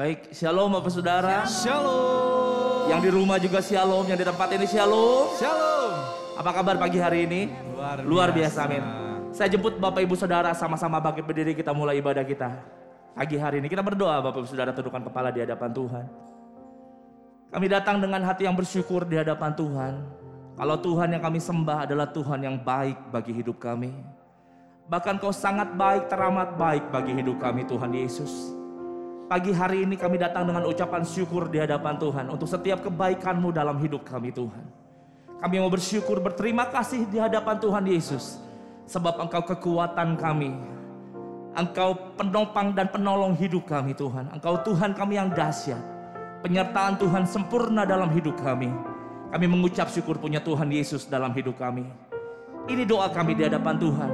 Baik, shalom Bapak Saudara. Shalom. Yang di rumah juga shalom, yang di tempat ini shalom. Shalom. Apa kabar pagi hari ini? Luar biasa, biasa. amin. Saya jemput Bapak Ibu Saudara sama-sama bangkit berdiri kita mulai ibadah kita. Pagi hari ini kita berdoa Bapak Ibu Saudara tundukkan kepala di hadapan Tuhan. Kami datang dengan hati yang bersyukur di hadapan Tuhan. Kalau Tuhan yang kami sembah adalah Tuhan yang baik bagi hidup kami. Bahkan kau sangat baik, teramat baik bagi hidup kami Tuhan Yesus. Pagi hari ini kami datang dengan ucapan syukur di hadapan Tuhan untuk setiap kebaikan-Mu dalam hidup kami Tuhan. Kami mau bersyukur berterima kasih di hadapan Tuhan Yesus. Sebab Engkau kekuatan kami. Engkau penopang dan penolong hidup kami Tuhan. Engkau Tuhan kami yang dahsyat. Penyertaan Tuhan sempurna dalam hidup kami. Kami mengucap syukur punya Tuhan Yesus dalam hidup kami. Ini doa kami di hadapan Tuhan.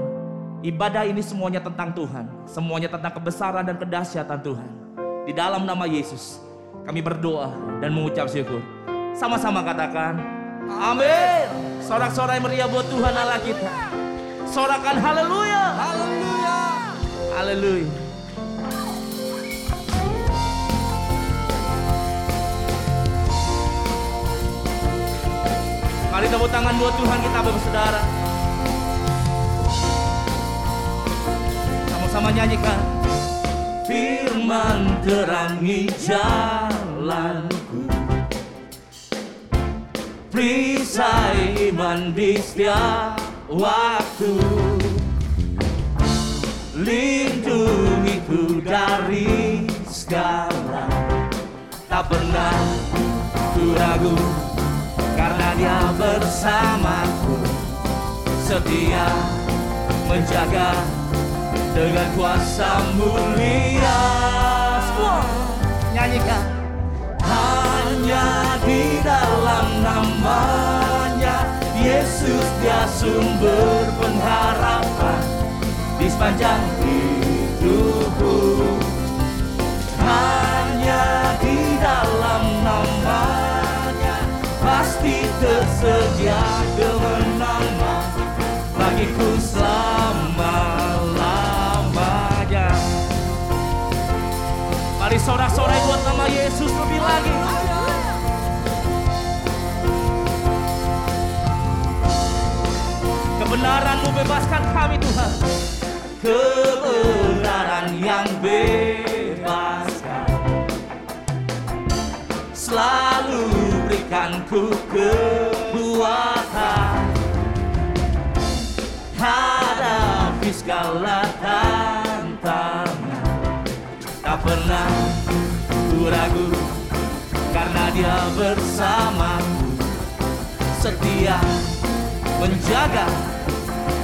Ibadah ini semuanya tentang Tuhan. Semuanya tentang kebesaran dan kedahsyatan Tuhan. Di dalam nama Yesus, kami berdoa dan mengucap syukur. Sama-sama katakan, Amin. Sorak-sorai meriah buat Tuhan Allah kita. Sorakan haleluya. Haleluya. Haleluya. Mari tepuk tangan buat Tuhan kita Bapak Saudara. Sama-sama nyanyikan. Firman terangi jalanku. Perisai iman di setiap waktu. Lindungiku dari segala Tak pernah ku ragu Karena dia bersamaku Setia menjaga Dengan kuasa mulia nyanyikan. Hanya di dalam namanya Yesus dia sumber pengharapan. Di sepanjang hidupku. Hanya di dalam namanya pasti tersedia sorak-sorai buat nama Yesus lebih lagi. Kebenaranmu bebaskan kami Tuhan. Kebenaran yang bebaskan. Selalu berikan ku kekuatan. Hadapi segala tantangan. Tak pernah ragu karena dia bersamaku setia menjaga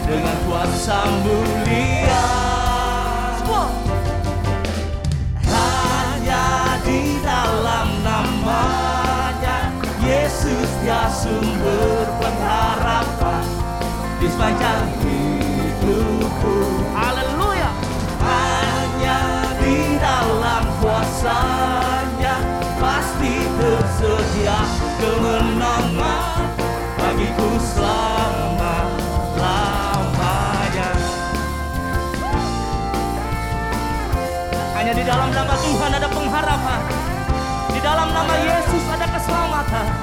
dengan kuasa mulia. Hanya di dalam namanya Yesus dia sumber pengharapan di sepanjang hidupku. Haleluya. Hanya di dalam kuasanya pasti tersedia kemenangan bagiku selama lamanya. Hanya di dalam nama Tuhan ada pengharapan. Di dalam nama Yesus ada keselamatan.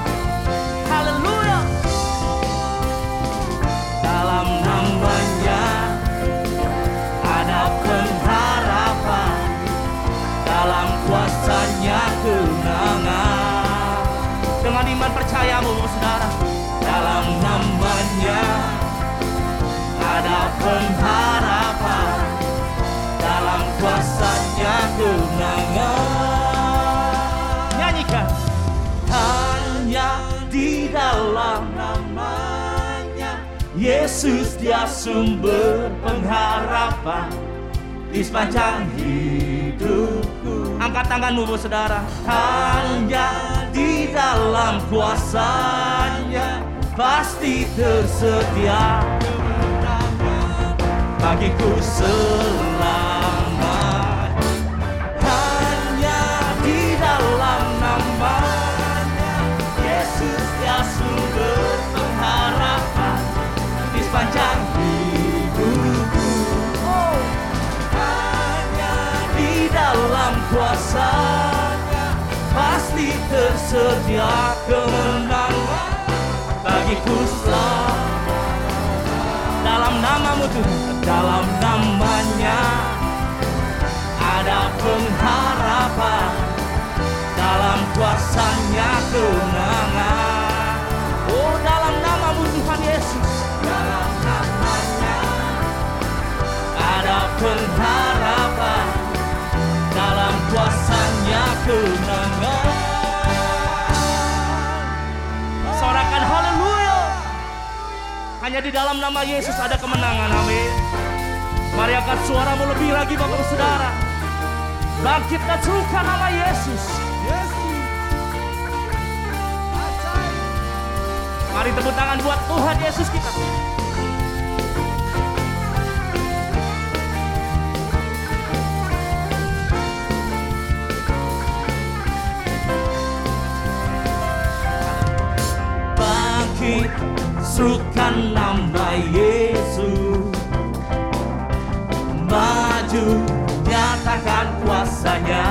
Dia sumber pengharapan di sepanjang hidupku. Angkat tanganmu, bu saudara. Hanya di dalam kuasanya pasti tersedia bagiku selamat kuasanya pasti tersedia kemenangan bagiku selama dalam namamu tuh dalam namanya ada pengharapan dalam kuasanya tuh. Hanya di dalam nama Yesus ada kemenangan amin. Mari angkat suaramu lebih lagi Bapak Saudara. Bangkitkan serukan nama Yesus. Mari tepuk tangan buat Tuhan Yesus kita serukan nama Yesus maju nyatakan kuasanya.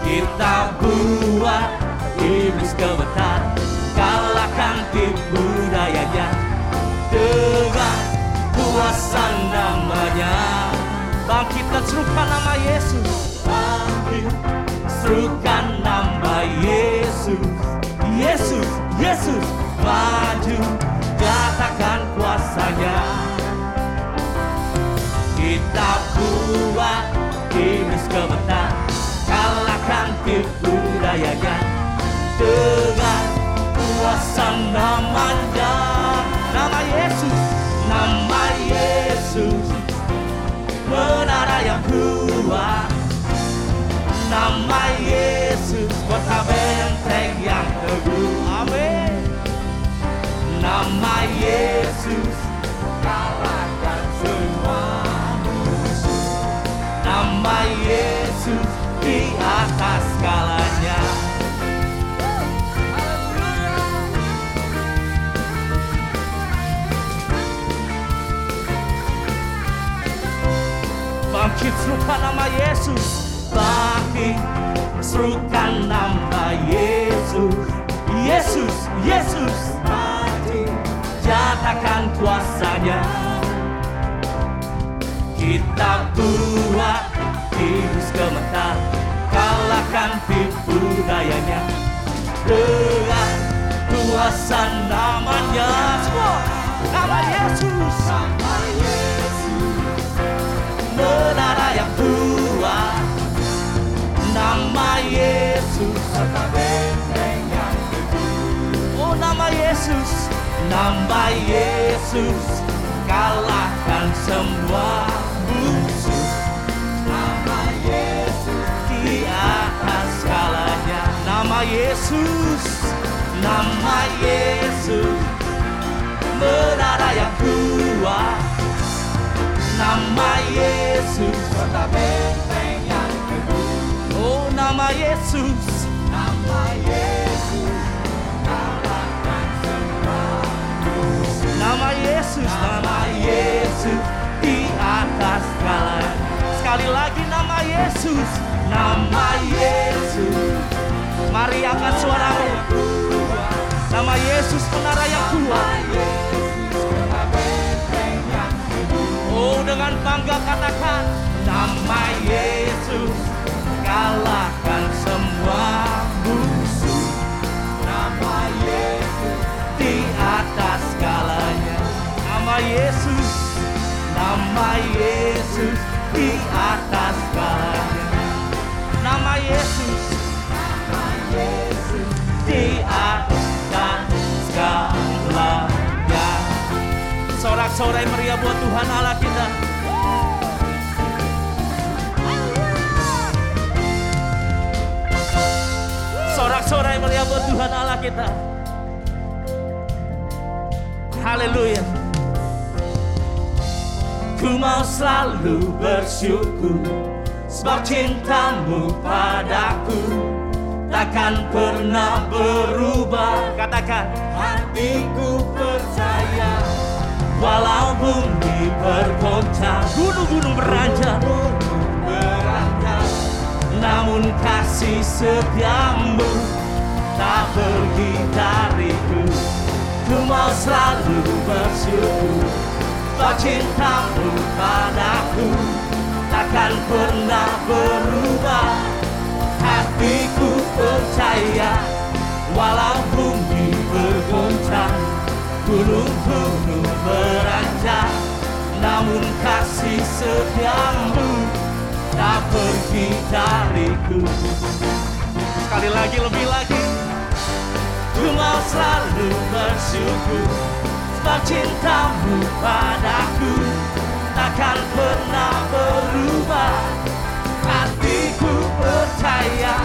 Kita buat iblis kebetar kalahkan tipu dayanya dengan kuasa namanya bangkit dan serukan nama Yesus bangkit serukan nama Yesus. Yesus Yesus maju nyatakan kuasanya. Kita buat iblis kebetar kalahkan tipu dayanya dengan kuasa namanya nama Yesus nama Yesus. Menara yang kuat nama Yesus kota benteng yang teguh nama Yesus kalahkan semua musuh. Nama Yesus di atas segalanya bangkit serukan nama Yesus bangkit serukan nama Yesus. Yesus Yesus nyatakan kuasanya. Kita buat iblis gemetar kalahkan tipu dayanya. Dengan kuasa namanya. Nama Yesus. Nama Yesus. Menara yang kuat nama Yesus. Kota benteng yang teguh oh nama Yesus nama Yesus kalahkan semua musuh. Nama Yesus di atas skalanya. Nama Yesus nama Yesus. Menara yang kuat. Nama Yesus kota benteng yang teguh. Oh nama Yesus. Nama Yesus Yesus nama Yesus di atas segalanya sekali lagi nama Yesus nama Yesus. Mari angkat suaramu. Nama Yesus menara yang kuat. Oh dengan bangga katakan nama Yesus kalahkan sorak-sorai meriah buat Tuhan Allah kita. Sorak-sorai meriah buat Tuhan Allah kita. Haleluya. Ku mau selalu bersyukur Sebab cintamu padaku Takkan pernah berubah. Katakan Hatiku percaya Walau bumi bergoncang Gunung-gunung beranjak Namun kasih setiamu tak pergi dariku. Ku mau selalu bersyukur Sebab cintamu padaku Takkan pernah berubah. Hatiku percaya Walau bumi bergoncang Gunung-gunung beranjak Namun kasih setiamu Tak pergi dariku. Sekali lagi lebih lagi Ku mau selalu bersyukur Sebab cintamu padaku Takkan pernah berubah. Hatiku percaya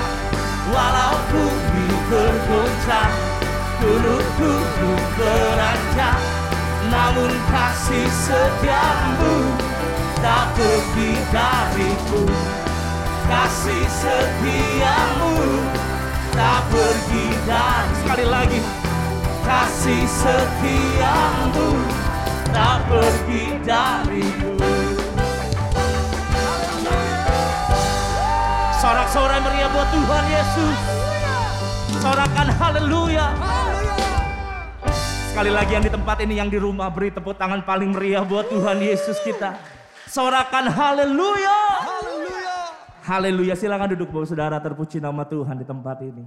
Walau bumi bergoncang Gunung-gunung beranjak Namun kasih setiamu Tak pergi dariku. Kasih setiamu Tak pergi dari Sekali lagi. Kasih setiamu Tak pergi dariku. Sorak-sorai meriah buat Tuhan Yesus Sorakan haleluya. Sekali lagi yang di tempat ini yang di rumah beri tepuk tangan paling meriah buat Tuhan Yesus kita. Sorakan haleluya. Haleluya. Haleluya. Silakan duduk Bapak Saudara terpuji nama Tuhan di tempat ini.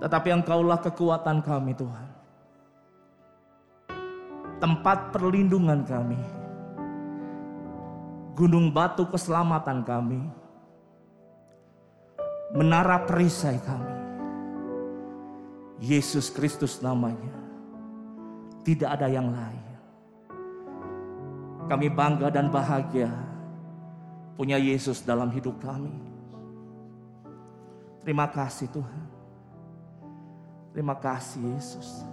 Tetapi engkaulah kekuatan kami Tuhan. Tempat perlindungan kami Gunung batu keselamatan kami. Menara perisai kami. Yesus Kristus namanya. Tidak ada yang lain. Kami bangga dan bahagia Punya Yesus dalam hidup kami. Terima kasih Tuhan. Terima kasih Yesus.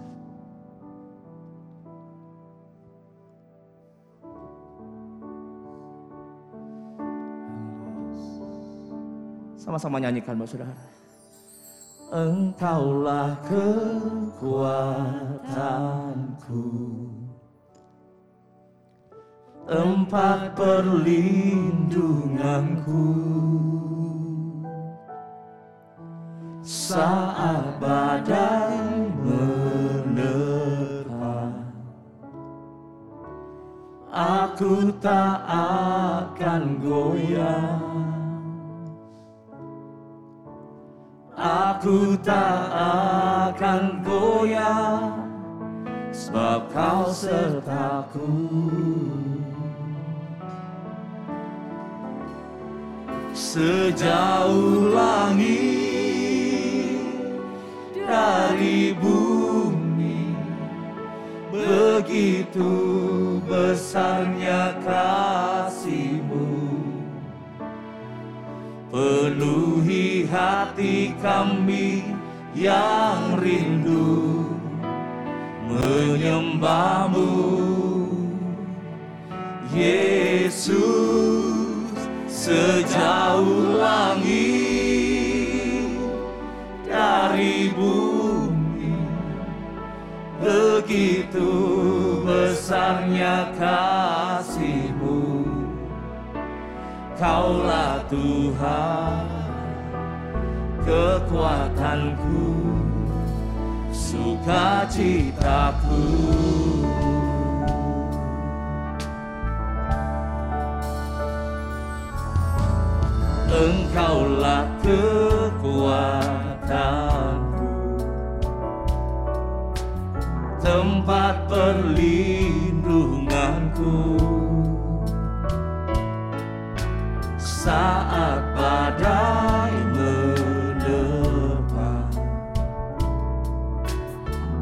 Sama-sama nyanyikan Bapak Saudara. Engkaulah kekuatanku. Tempat perlindunganku. Saat badai menerpa Aku tak akan goyah Aku tak akan goyah Sebab kau sertaku. Sejauh langit dari bumi Begitu besarnya kasihmu Penuhi hati kami yang rindu menyembahmu. Yesus sejauh langit dari bumi begitu besarnya kasihmu Tuhan kekuatanku sukacitaku. Engkaulah kekuatanku. Tempat perlindunganku Saat badai menerpa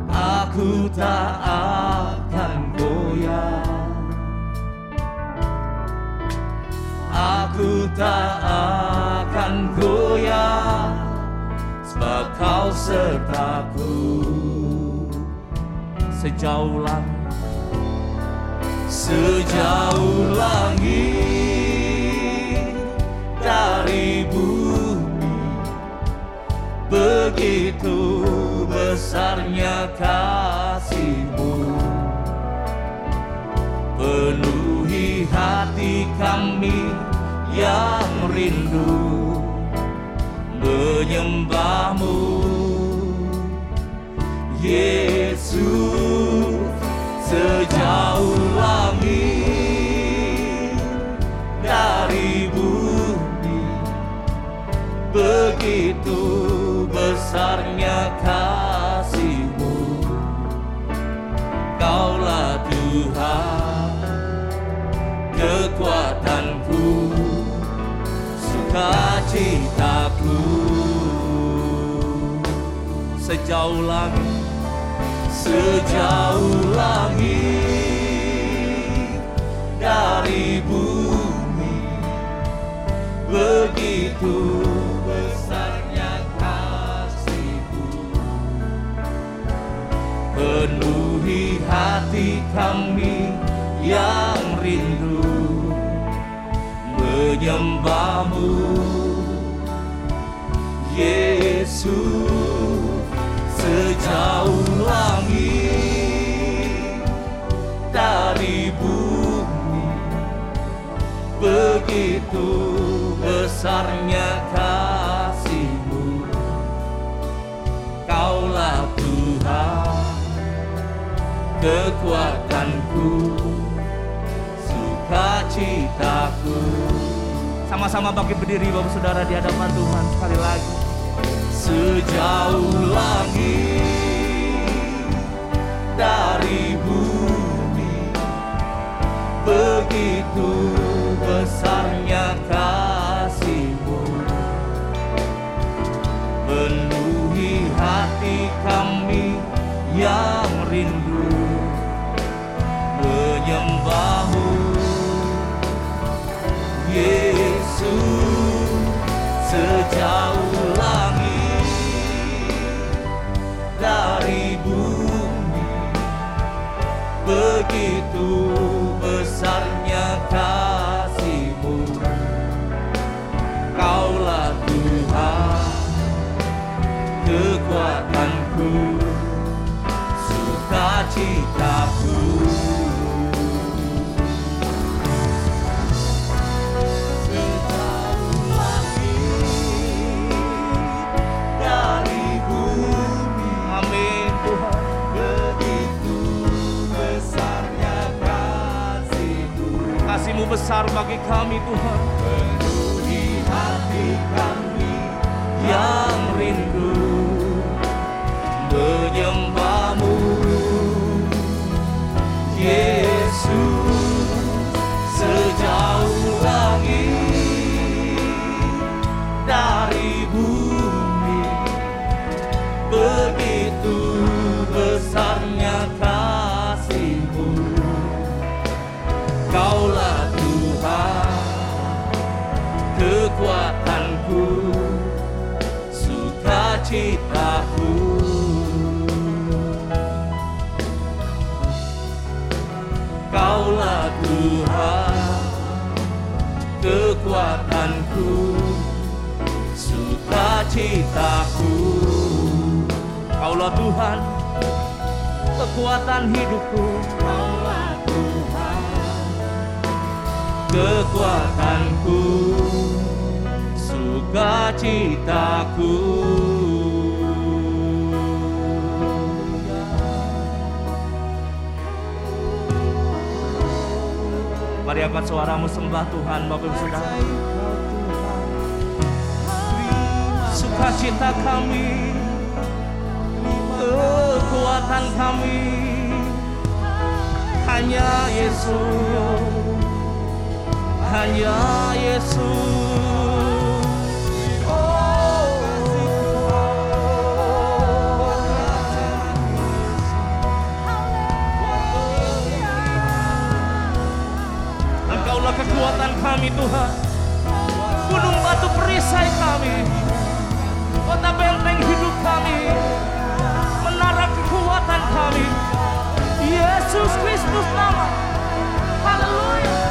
Aku tak akan goyah. Aku tak akan goyah Sebab kau sertaku. Sejauh langit Sejauh langit Begitu besarnya kasihmu. Penuhi hati kami yang rindu menyembahmu. Yesus sejauh langit dari bumi begitu besarnya kasihmu. Kaulah Tuhan kekuatanku sukacitaku. Sejauh langit sejauh langit dari bumi begitu kami yang rindu menyembahmu. Yesus sejauh langit dari bumi begitu besarnya kasihmu. Kaulah Tuhan kekuatanku sama-sama bangkit berdiri Bapak Saudara di hadapan Tuhan sekali lagi. Sejauh langit dari bumi begitu besarnya kasihmu. Penuhi hati kami yang rindu menyembahmu Yesus sejauh langit dari bumi begitu besarnya kasihmu. Kaulah Tuhan kekuatanku sukacitaku besar bagi kami Tuhan. Penuhi hati kami yang rindu Menyembahmu. Yesus sukacitaku Kaulah Tuhan kekuatan hidupku. Kaulah Tuhan kekuatanku sukacitaku. Mari angkat suaramu sembah Tuhan Bapak Ibu Saudara Sukacita kami Kekuatan kami. Hanya Yesus Hanya Yesus. Engkaulah kekuatan kami Tuhan. Gunung batu perisai kami Yesus Kristus nama Haleluya Kami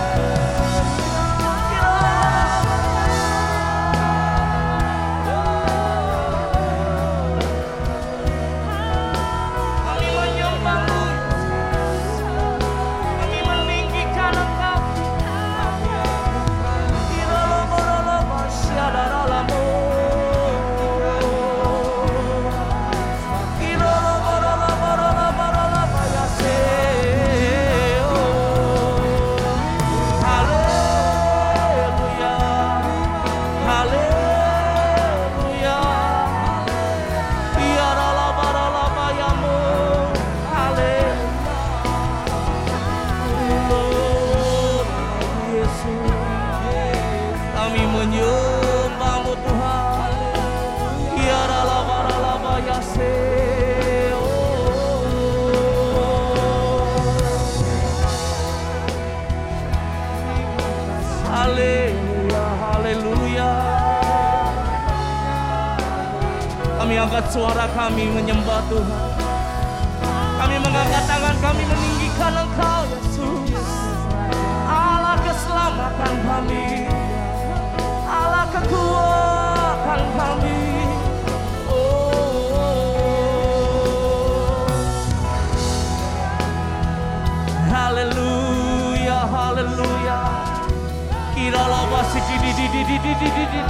di di di di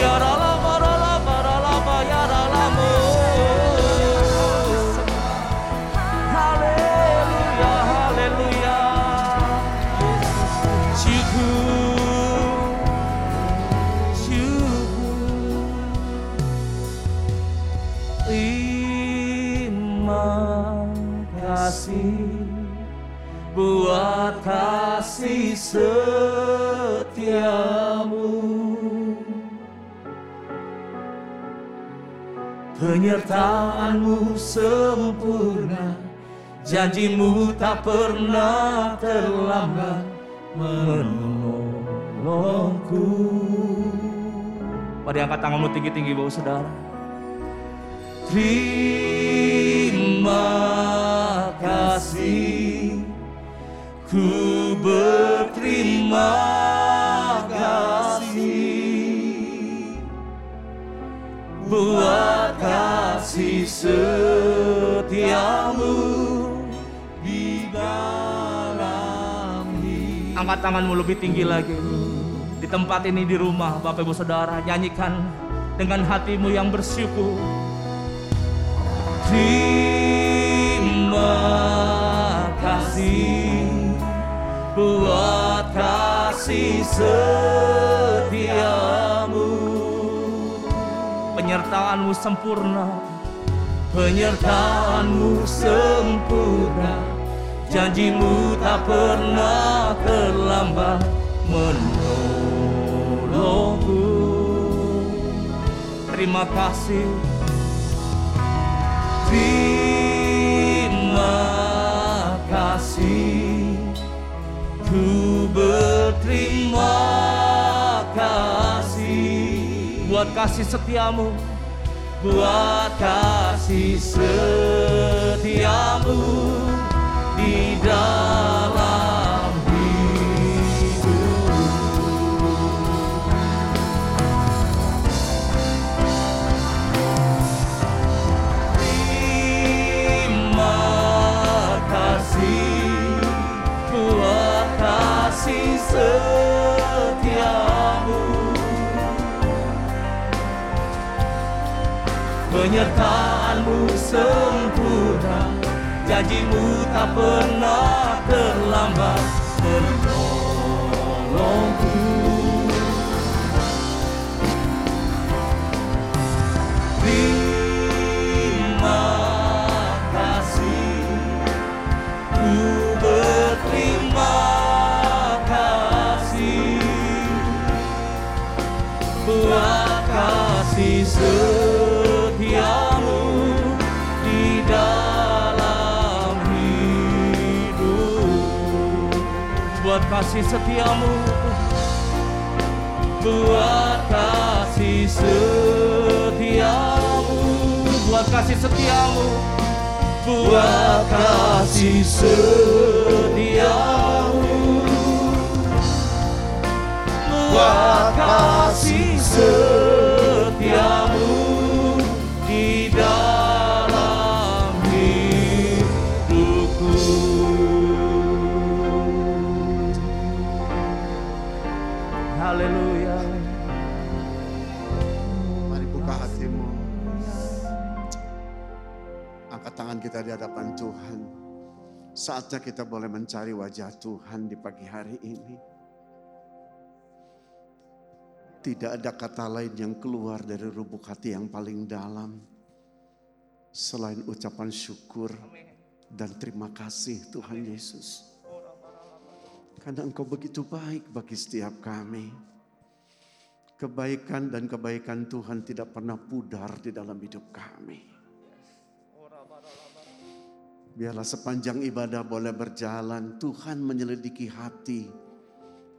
ya kasih buat kasih se Penyertaanmu sempurna. Janjimu tak pernah terlambat menolongku. Mari angkat tanganmu tinggi-tinggi bawa saudara. Terima kasih. Ku berterima kasih. Buat setiamu Di dalam hidup Angkat tanganmu lebih tinggi lagi. Di tempat ini di rumah Bapak Ibu Saudara Nyanyikan dengan hatimu yang bersyukur. Terima kasih buat kasih setiamu. Penyertaanmu sempurna Penyertaanmu sempurna. Janjimu tak pernah terlambat. Menolongku. Terima kasih. Terima kasih. Ku berterima kasih. Buat kasih setiamu Buat kasih setiamu Di dalam Penyertaanmu sempurna. Janjimu tak pernah terlambat. Menolongku Terima kasih. Ku berterima kasih. Buat kasih setiamu kasih setiamu. Buat kasih setiamu. Buat kasih setiamu. Buat kasih setiamu. Buat kasih Saatnya kita boleh mencari wajah Tuhan di pagi hari ini. Tidak ada kata lain yang keluar dari lubuk hati yang paling dalam. Selain ucapan syukur dan terima kasih Tuhan Yesus. Karena engkau begitu baik bagi setiap kami. Kebaikan dan kebaikan Tuhan tidak pernah pudar di dalam hidup kami. Biarlah sepanjang ibadah boleh berjalan, Tuhan menyelidiki hati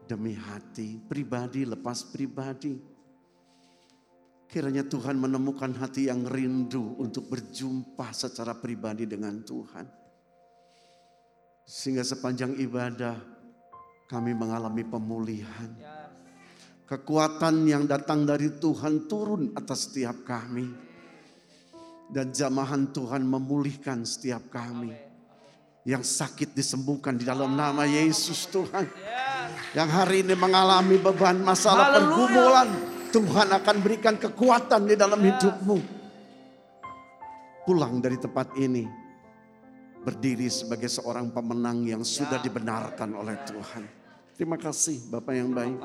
demi hati, pribadi lepas pribadi. Kiranya Tuhan menemukan hati yang rindu untuk berjumpa secara pribadi dengan Tuhan. Sehingga sepanjang ibadah kami mengalami pemulihan. Kekuatan yang datang dari Tuhan turun atas setiap kami. Dan jamahan Tuhan memulihkan setiap kami. Yang sakit disembuhkan di dalam nama Yesus Tuhan. Yang hari ini mengalami beban masalah Haleluya. pergumulan. Tuhan akan berikan kekuatan di dalam hidupmu. Pulang dari tempat ini. Berdiri sebagai seorang pemenang yang sudah dibenarkan oleh Tuhan. Terima kasih Bapak yang baik.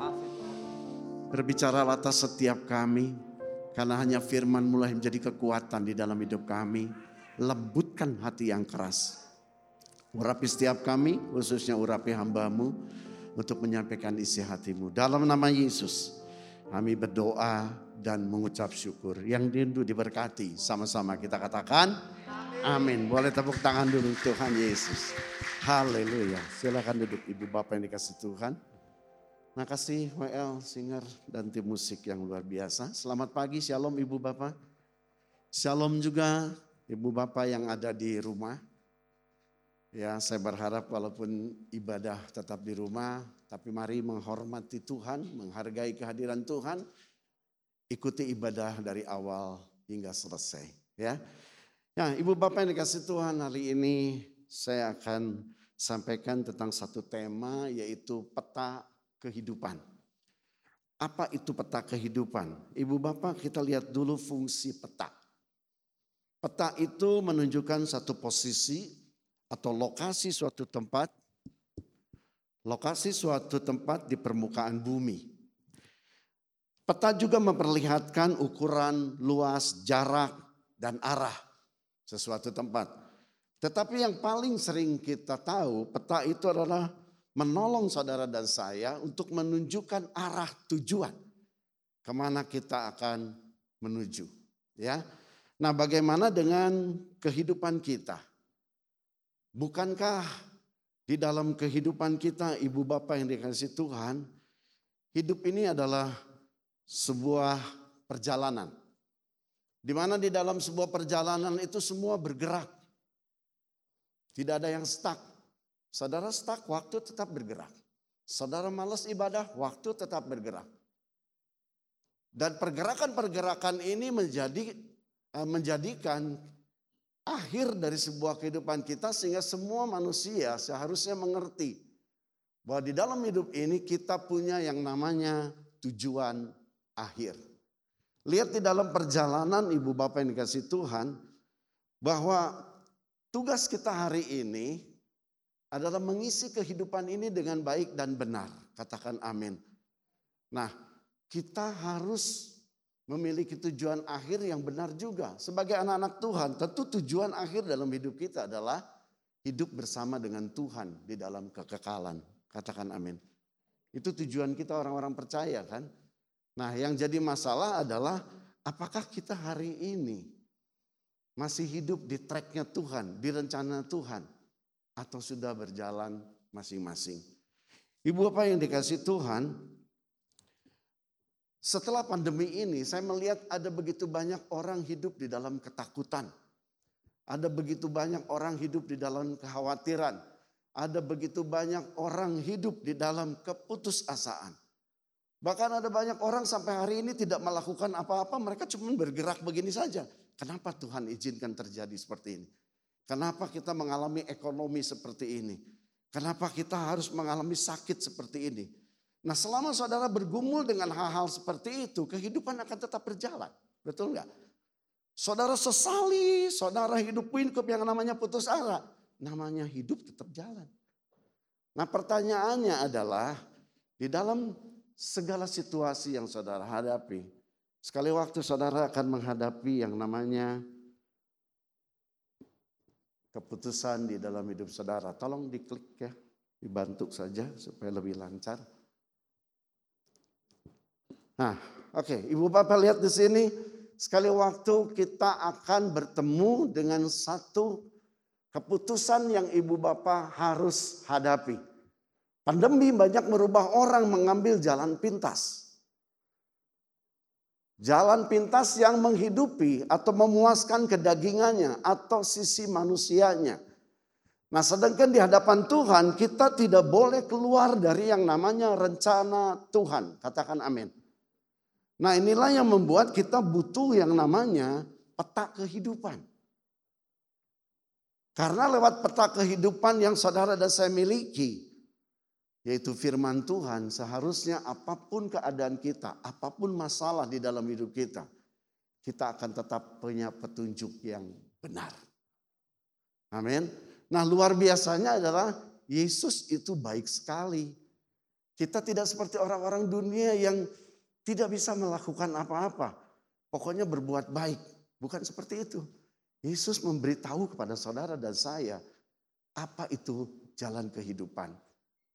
Berbicara atas setiap kami. Karena hanya firman mulai menjadi kekuatan di dalam hidup kami. Lembutkan hati yang keras. Urapi setiap kami, khususnya urapi hambamu. Untuk menyampaikan isi hatimu. Dalam nama Yesus. Kami berdoa dan mengucap syukur. Yang rindu diberkati. Sama-sama kita katakan. Amin. Boleh tepuk tangan dulu Tuhan Yesus. Haleluya. Silakan duduk ibu bapak yang dikasih Tuhan. Makasih WL singer dan tim musik yang luar biasa. Selamat pagi, shalom ibu bapak. Shalom juga ibu bapak yang ada di rumah. Ya saya berharap walaupun ibadah tetap di rumah. Tapi mari menghormati Tuhan, menghargai kehadiran Tuhan. Ikuti ibadah dari awal hingga selesai. Ya, Nah, Ibu Bapak yang dikasih Tuhan hari ini saya akan sampaikan tentang satu tema yaitu peta kehidupan. Apa itu peta kehidupan? Ibu Bapak kita lihat dulu fungsi peta. Peta itu menunjukkan satu posisi atau lokasi suatu tempat. Lokasi suatu tempat di permukaan bumi. Peta juga memperlihatkan ukuran, luas, jarak, dan arah sesuatu tempat. Tetapi yang paling sering kita tahu peta itu adalah menolong saudara dan saya untuk menunjukkan arah tujuan ke mana kita akan menuju. Ya, nah bagaimana dengan kehidupan kita? Bukankah di dalam kehidupan kita, ibu bapak yang dikasih Tuhan, hidup ini adalah sebuah perjalanan. Di mana di dalam sebuah perjalanan itu semua bergerak. Tidak ada yang stuck. Saudara stuck, waktu tetap bergerak. Saudara malas ibadah, waktu tetap bergerak. Dan pergerakan-pergerakan ini menjadi eh, menjadikan akhir dari sebuah kehidupan kita sehingga semua manusia seharusnya mengerti bahwa di dalam hidup ini kita punya yang namanya tujuan akhir. Lihat di dalam perjalanan ibu bapak yang dikasih Tuhan bahwa tugas kita hari ini adalah mengisi kehidupan ini dengan baik dan benar. Katakan amin. Nah, kita harus memiliki tujuan akhir yang benar juga. Sebagai anak-anak Tuhan, tentu tujuan akhir dalam hidup kita adalah hidup bersama dengan Tuhan di dalam kekekalan. Katakan amin. Itu tujuan kita orang-orang percaya kan. Nah yang jadi masalah adalah apakah kita hari ini masih hidup di tracknya Tuhan, di rencana Tuhan. Atau sudah berjalan masing-masing. Ibu apa yang dikasih Tuhan, setelah pandemi ini saya melihat ada begitu banyak orang hidup di dalam ketakutan. Ada begitu banyak orang hidup di dalam kekhawatiran. Ada begitu banyak orang hidup di dalam keputusasaan. Bahkan ada banyak orang sampai hari ini tidak melakukan apa-apa, mereka cuma bergerak begini saja. Kenapa Tuhan izinkan terjadi seperti ini? Kenapa kita mengalami ekonomi seperti ini? Kenapa kita harus mengalami sakit seperti ini? Nah selama saudara bergumul dengan hal-hal seperti itu, kehidupan akan tetap berjalan. Betul nggak? Saudara sesali, saudara hidup hidup yang namanya putus arah. Namanya hidup tetap jalan. Nah pertanyaannya adalah, di dalam segala situasi yang saudara hadapi, sekali waktu saudara akan menghadapi yang namanya keputusan di dalam hidup saudara. Tolong diklik ya, dibantu saja supaya lebih lancar. Nah, oke, okay. Ibu Bapak lihat di sini sekali waktu kita akan bertemu dengan satu keputusan yang Ibu Bapak harus hadapi. Pandemi banyak merubah orang mengambil jalan pintas. Jalan pintas yang menghidupi atau memuaskan kedagingannya atau sisi manusianya. Nah sedangkan di hadapan Tuhan kita tidak boleh keluar dari yang namanya rencana Tuhan. Katakan amin. Nah inilah yang membuat kita butuh yang namanya peta kehidupan. Karena lewat peta kehidupan yang saudara dan saya miliki, yaitu firman Tuhan, seharusnya apa pun keadaan kita, apa pun masalah di dalam hidup kita, kita akan tetap punya petunjuk yang benar. Amin. Nah, luar biasanya adalah Yesus itu baik sekali. Kita tidak seperti orang-orang dunia yang tidak bisa melakukan apa-apa. Pokoknya berbuat baik. Bukan seperti itu. Yesus memberitahu kepada saudara dan saya apa itu jalan kehidupan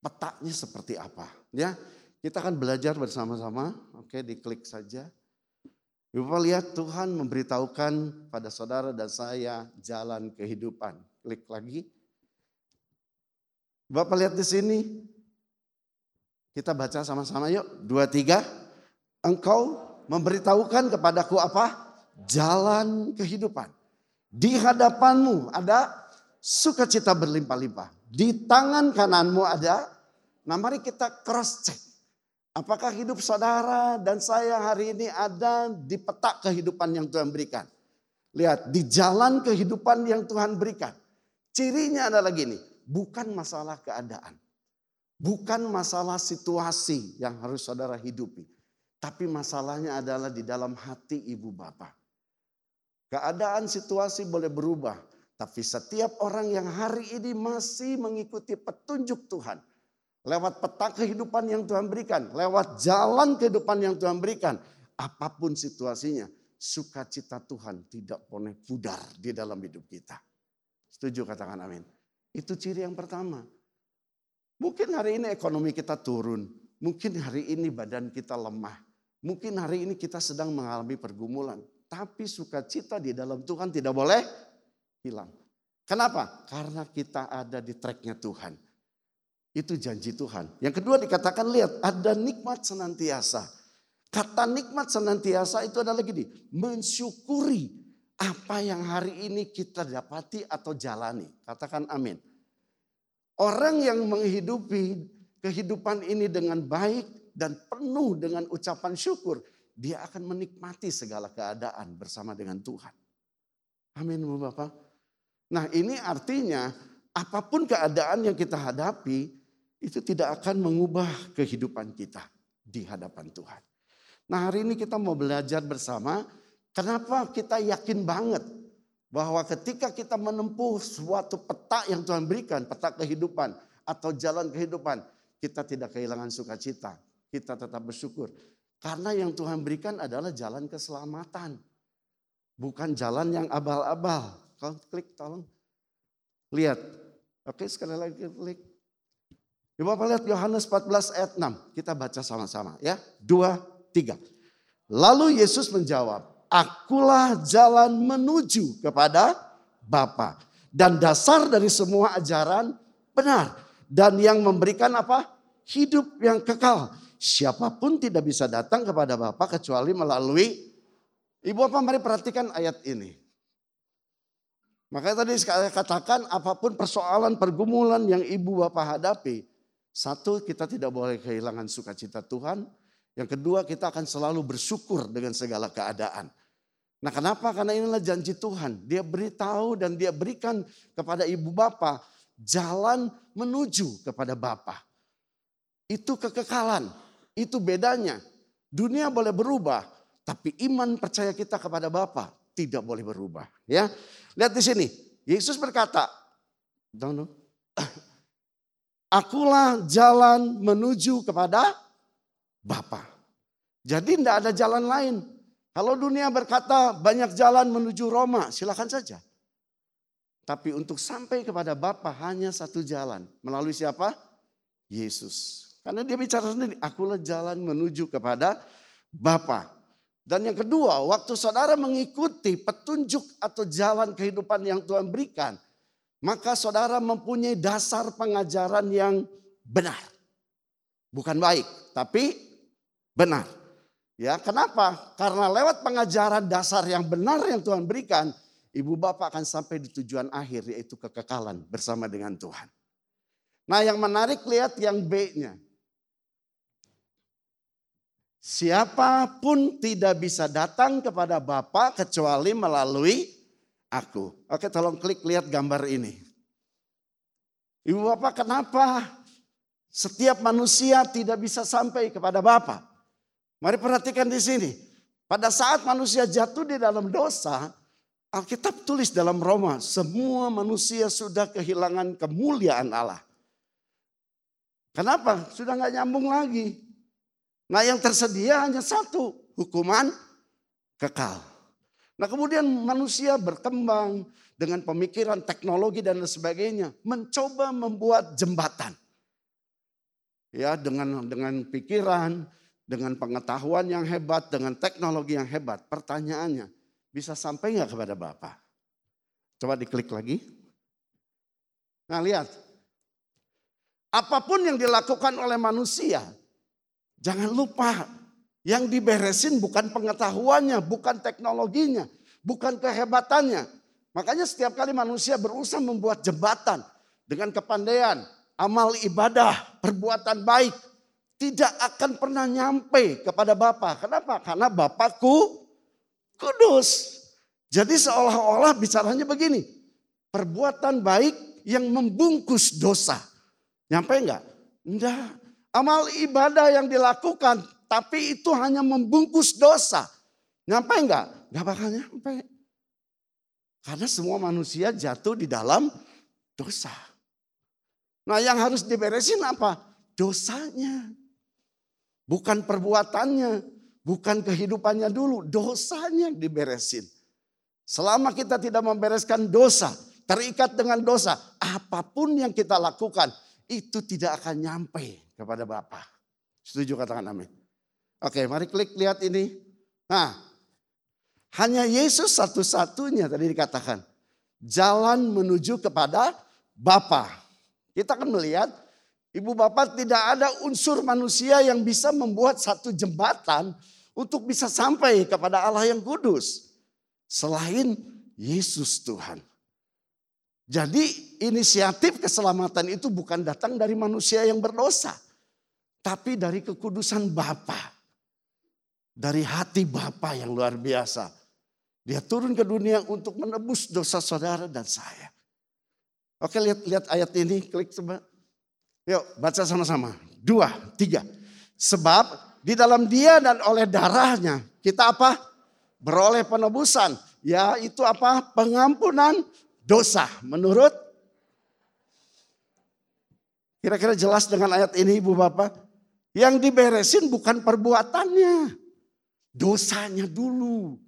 petanya seperti apa. Ya, kita akan belajar bersama-sama. Oke, diklik saja. Bapak lihat Tuhan memberitahukan pada saudara dan saya jalan kehidupan. Klik lagi. Bapak lihat di sini. Kita baca sama-sama yuk. Dua, tiga. Engkau memberitahukan kepadaku apa? Jalan kehidupan. Di hadapanmu ada sukacita berlimpah-limpah. Di tangan kananmu ada Nah mari kita cross check. Apakah hidup saudara dan saya hari ini ada di peta kehidupan yang Tuhan berikan. Lihat di jalan kehidupan yang Tuhan berikan. Cirinya adalah gini, bukan masalah keadaan. Bukan masalah situasi yang harus saudara hidupi. Tapi masalahnya adalah di dalam hati ibu bapak. Keadaan situasi boleh berubah. Tapi setiap orang yang hari ini masih mengikuti petunjuk Tuhan lewat peta kehidupan yang Tuhan berikan, lewat jalan kehidupan yang Tuhan berikan, apa pun situasinya, sukacita Tuhan tidak boleh pudar di dalam hidup kita. Setuju katakan amin. Itu ciri yang pertama. Mungkin hari ini ekonomi kita turun, mungkin hari ini badan kita lemah, mungkin hari ini kita sedang mengalami pergumulan, tapi sukacita di dalam Tuhan tidak boleh hilang. Kenapa? Karena kita ada di tracknya Tuhan. Itu janji Tuhan. Yang kedua dikatakan lihat ada nikmat senantiasa. Kata nikmat senantiasa itu adalah gini. Mensyukuri apa yang hari ini kita dapati atau jalani. Katakan amin. Orang yang menghidupi kehidupan ini dengan baik dan penuh dengan ucapan syukur. Dia akan menikmati segala keadaan bersama dengan Tuhan. Amin Bapak. Nah ini artinya apa pun keadaan yang kita hadapi itu tidak akan mengubah kehidupan kita di hadapan Tuhan. Nah hari ini kita mau belajar bersama kenapa kita yakin banget bahwa ketika kita menempuh suatu peta yang Tuhan berikan, peta kehidupan atau jalan kehidupan, kita tidak kehilangan sukacita, kita tetap bersyukur. Karena yang Tuhan berikan adalah jalan keselamatan. Bukan jalan yang abal-abal. Kalau klik tolong. Lihat. Oke sekali lagi klik. Coba Bapak lihat Yohanes 14 ayat 6. Kita baca sama-sama ya. Dua, tiga. Lalu Yesus menjawab, akulah jalan menuju kepada Bapa. Dan dasar dari semua ajaran benar. Dan yang memberikan apa? Hidup yang kekal. Siapa pun tidak bisa datang kepada Bapa kecuali melalui Ibu apa mari perhatikan ayat ini. Makanya tadi saya katakan apa pun persoalan pergumulan yang ibu bapak hadapi. Satu, kita tidak boleh kehilangan sukacita Tuhan. Yang kedua, kita akan selalu bersyukur dengan segala keadaan. Nah kenapa? Karena inilah janji Tuhan. Dia beritahu dan dia berikan kepada ibu bapa jalan menuju kepada Bapa. Itu kekekalan, itu bedanya. Dunia boleh berubah, tapi iman percaya kita kepada Bapa tidak boleh berubah. Ya, lihat di sini. Yesus berkata. Akulah jalan menuju kepada Bapa. Jadi tidak ada jalan lain. Kalau dunia berkata banyak jalan menuju Roma, silakan saja. Tapi untuk sampai kepada Bapa hanya satu jalan. Melalui siapa? Yesus. Karena dia bicara sendiri, akulah jalan menuju kepada Bapa. Dan yang kedua, waktu saudara mengikuti petunjuk atau jalan kehidupan yang Tuhan berikan, maka saudara mempunyai dasar pengajaran yang benar. Bukan baik, tapi benar. Ya, kenapa? Karena lewat pengajaran dasar yang benar yang Tuhan berikan, ibu bapak akan sampai di tujuan akhir yaitu kekekalan bersama dengan Tuhan. Nah, yang menarik lihat yang B-nya. Siapa pun tidak bisa datang kepada Bapa kecuali melalui aku. Oke, tolong klik lihat gambar ini. Ibu Bapak, kenapa setiap manusia tidak bisa sampai kepada Bapa? Mari perhatikan di sini. Pada saat manusia jatuh di dalam dosa, Alkitab tulis dalam Roma, semua manusia sudah kehilangan kemuliaan Allah. Kenapa? Sudah nggak nyambung lagi. Nah yang tersedia hanya satu, hukuman kekal. Nah kemudian manusia berkembang dengan pemikiran teknologi dan sebagainya. Mencoba membuat jembatan. Ya dengan dengan pikiran, dengan pengetahuan yang hebat, dengan teknologi yang hebat. Pertanyaannya, bisa sampai nggak kepada Bapak? Coba diklik lagi. Nah lihat, apa pun yang dilakukan oleh manusia, Jangan lupa yang diberesin bukan pengetahuannya, bukan teknologinya, bukan kehebatannya. Makanya setiap kali manusia berusaha membuat jembatan dengan kepandaian, amal ibadah, perbuatan baik, tidak akan pernah nyampe kepada Bapa. Kenapa? Karena Bapakku kudus. Jadi seolah-olah bicaranya begini, perbuatan baik yang membungkus dosa. Nyampe enggak? Enggak. Amal ibadah yang dilakukan, tapi itu hanya membungkus dosa. Nyampe enggak? Enggak bakal nyampe. Karena semua manusia jatuh di dalam dosa. Nah yang harus diberesin apa? Dosanya. Bukan perbuatannya, bukan kehidupannya dulu, dosanya diberesin. Selama kita tidak membereskan dosa, terikat dengan dosa, apa pun yang kita lakukan itu tidak akan nyampe kepada Bapa. Setuju katakan amin. Oke mari klik lihat ini. Nah hanya Yesus satu-satunya tadi dikatakan. Jalan menuju kepada Bapa. Kita akan melihat ibu bapak tidak ada unsur manusia yang bisa membuat satu jembatan untuk bisa sampai kepada Allah yang kudus. Selain Yesus Tuhan. Jadi inisiatif keselamatan itu bukan datang dari manusia yang berdosa. Tapi dari kekudusan Bapa, Dari hati Bapa yang luar biasa. Dia turun ke dunia untuk menebus dosa saudara dan saya. Oke lihat lihat ayat ini, klik coba. Yuk baca sama-sama. Dua, tiga. Sebab di dalam dia dan oleh darahnya kita apa? Beroleh penebusan. Ya itu apa? Pengampunan dosa. Menurut Kira-kira jelas dengan ayat ini Ibu Bapak? Yang diberesin bukan perbuatannya. Dosanya dulu.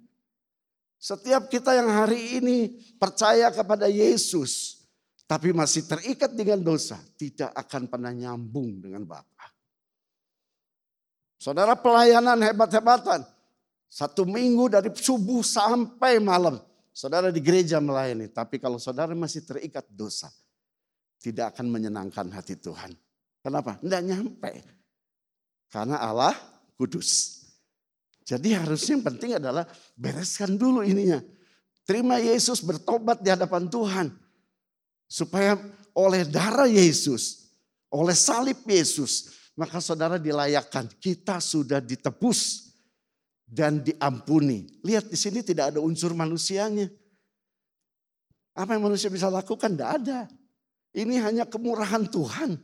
Setiap kita yang hari ini percaya kepada Yesus. Tapi masih terikat dengan dosa. Tidak akan pernah nyambung dengan Bapa. Saudara pelayanan hebat-hebatan. Satu minggu dari subuh sampai malam. Saudara di gereja melayani. Tapi kalau saudara masih terikat dosa. Tidak akan menyenangkan hati Tuhan. Kenapa? Tidak nyampe. Karena Allah kudus. Jadi harusnya yang penting adalah bereskan dulu ininya. Terima Yesus bertobat di hadapan Tuhan. Supaya oleh darah Yesus, oleh salib Yesus, maka saudara dilayakkan. Kita sudah ditebus dan diampuni. Lihat di sini tidak ada unsur manusianya. Apa yang manusia bisa lakukan? Tidak ada. Ini hanya kemurahan Tuhan.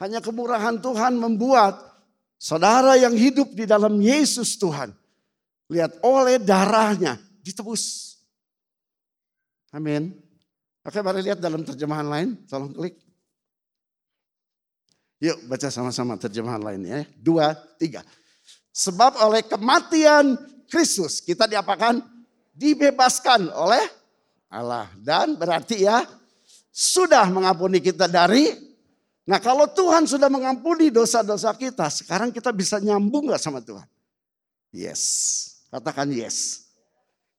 Hanya kemurahan Tuhan membuat saudara yang hidup di dalam Yesus Tuhan. Lihat oleh darahnya ditebus. Amin. Oke mari lihat dalam terjemahan lain. Tolong klik. Yuk baca sama-sama terjemahan lain ya. Dua, tiga. Sebab oleh kematian Kristus kita diapakan? Dibebaskan oleh Allah. Dan berarti ya sudah mengampuni kita dari Nah kalau Tuhan sudah mengampuni dosa-dosa kita, sekarang kita bisa nyambung gak sama Tuhan? Yes, katakan yes.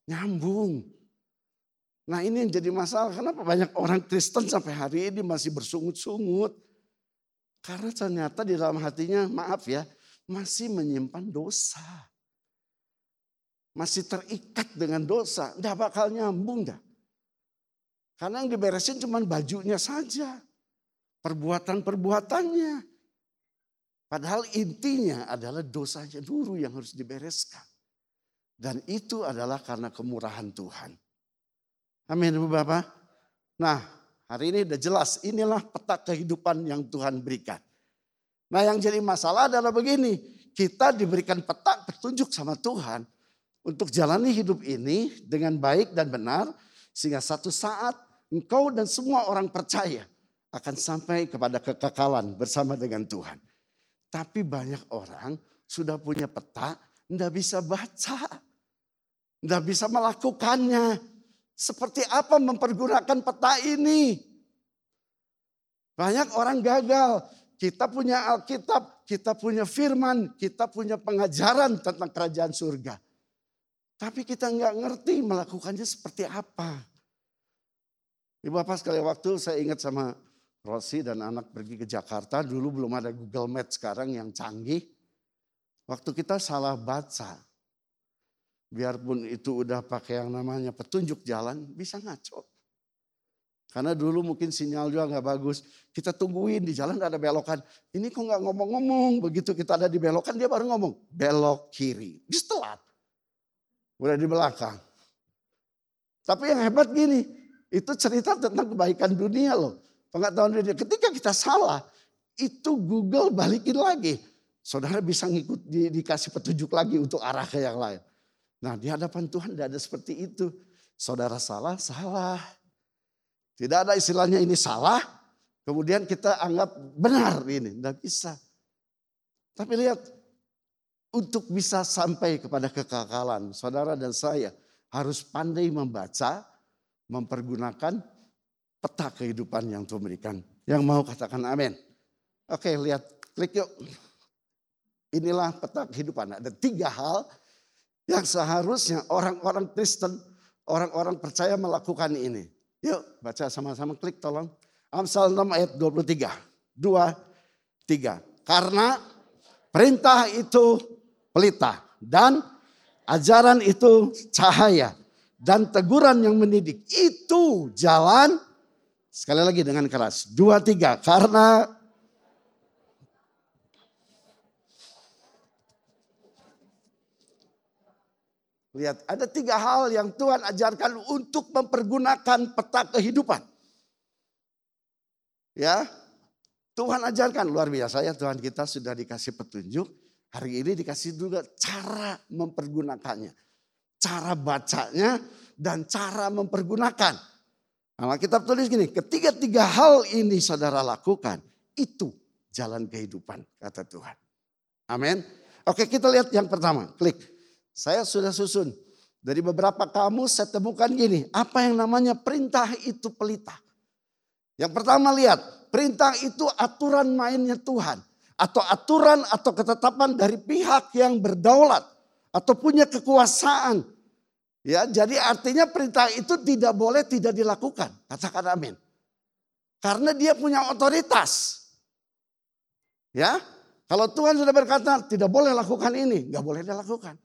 Nyambung. Nah ini yang jadi masalah, kenapa banyak orang Kristen sampai hari ini masih bersungut-sungut. Karena ternyata di dalam hatinya, maaf ya, masih menyimpan dosa. Masih terikat dengan dosa. Tidak bakal nyambung dah. Karena yang diberesin cuma bajunya saja. Perbuatan-perbuatannya. Padahal intinya adalah dosanya dulu yang harus dibereskan. Dan itu adalah karena kemurahan Tuhan. Amin Bapak. Nah hari ini udah jelas inilah peta kehidupan yang Tuhan berikan. Nah yang jadi masalah adalah begini. Kita diberikan peta petunjuk sama Tuhan. Untuk jalani hidup ini dengan baik dan benar. Sehingga satu saat engkau dan semua orang percaya akan sampai kepada kekekalan bersama dengan Tuhan. Tapi banyak orang sudah punya peta, tidak bisa baca. Tidak bisa melakukannya. Seperti apa mempergunakan peta ini? Banyak orang gagal. Kita punya Alkitab, kita punya firman, kita punya pengajaran tentang kerajaan surga. Tapi kita nggak ngerti melakukannya seperti apa. Ibu Bapak sekali waktu saya ingat sama Rosi dan anak pergi ke Jakarta. Dulu belum ada Google Maps sekarang yang canggih. Waktu kita salah baca. Biarpun itu udah pakai yang namanya petunjuk jalan, bisa ngaco. Karena dulu mungkin sinyal juga nggak bagus. Kita tungguin di jalan ada belokan. Ini kok nggak ngomong-ngomong. Begitu kita ada di belokan dia baru ngomong. Belok kiri. Telat. Udah di belakang. Tapi yang hebat gini. Itu cerita tentang kebaikan dunia loh. Pengetahuan dunia. Ketika kita salah. Itu Google balikin lagi. Saudara bisa ngikut di, dikasih petunjuk lagi untuk arah ke yang lain. Nah di hadapan Tuhan tidak ada seperti itu. Saudara salah, salah. Tidak ada istilahnya ini salah, kemudian kita anggap benar ini. Tidak bisa. Tapi lihat, untuk bisa sampai kepada kekekalan, saudara dan saya harus pandai membaca, mempergunakan peta kehidupan yang Tuhan berikan. Yang mau katakan amin. Oke lihat, klik yuk. Inilah peta kehidupan. Ada tiga hal yang seharusnya orang-orang Kristen, orang-orang percaya melakukan ini. Yuk baca sama-sama klik tolong. Amsal 6 ayat 23. 2, 3. Karena perintah itu pelita dan ajaran itu cahaya dan teguran yang mendidik itu jalan sekali lagi dengan keras. Dua tiga karena Lihat, ada tiga hal yang Tuhan ajarkan untuk mempergunakan peta kehidupan. Ya, Tuhan ajarkan luar biasa ya Tuhan kita sudah dikasih petunjuk. Hari ini dikasih juga cara mempergunakannya. Cara bacanya dan cara mempergunakan. Nah, kitab tulis gini, ketiga-tiga hal ini saudara lakukan, itu jalan kehidupan kata Tuhan. Amin. Oke kita lihat yang pertama, klik. Saya sudah susun. Dari beberapa kamus saya temukan gini. Apa yang namanya perintah itu pelita. Yang pertama lihat. Perintah itu aturan mainnya Tuhan. Atau aturan atau ketetapan dari pihak yang berdaulat. Atau punya kekuasaan. Ya, jadi artinya perintah itu tidak boleh tidak dilakukan. Katakan amin. Karena dia punya otoritas. Ya, kalau Tuhan sudah berkata tidak boleh lakukan ini, nggak boleh dilakukan.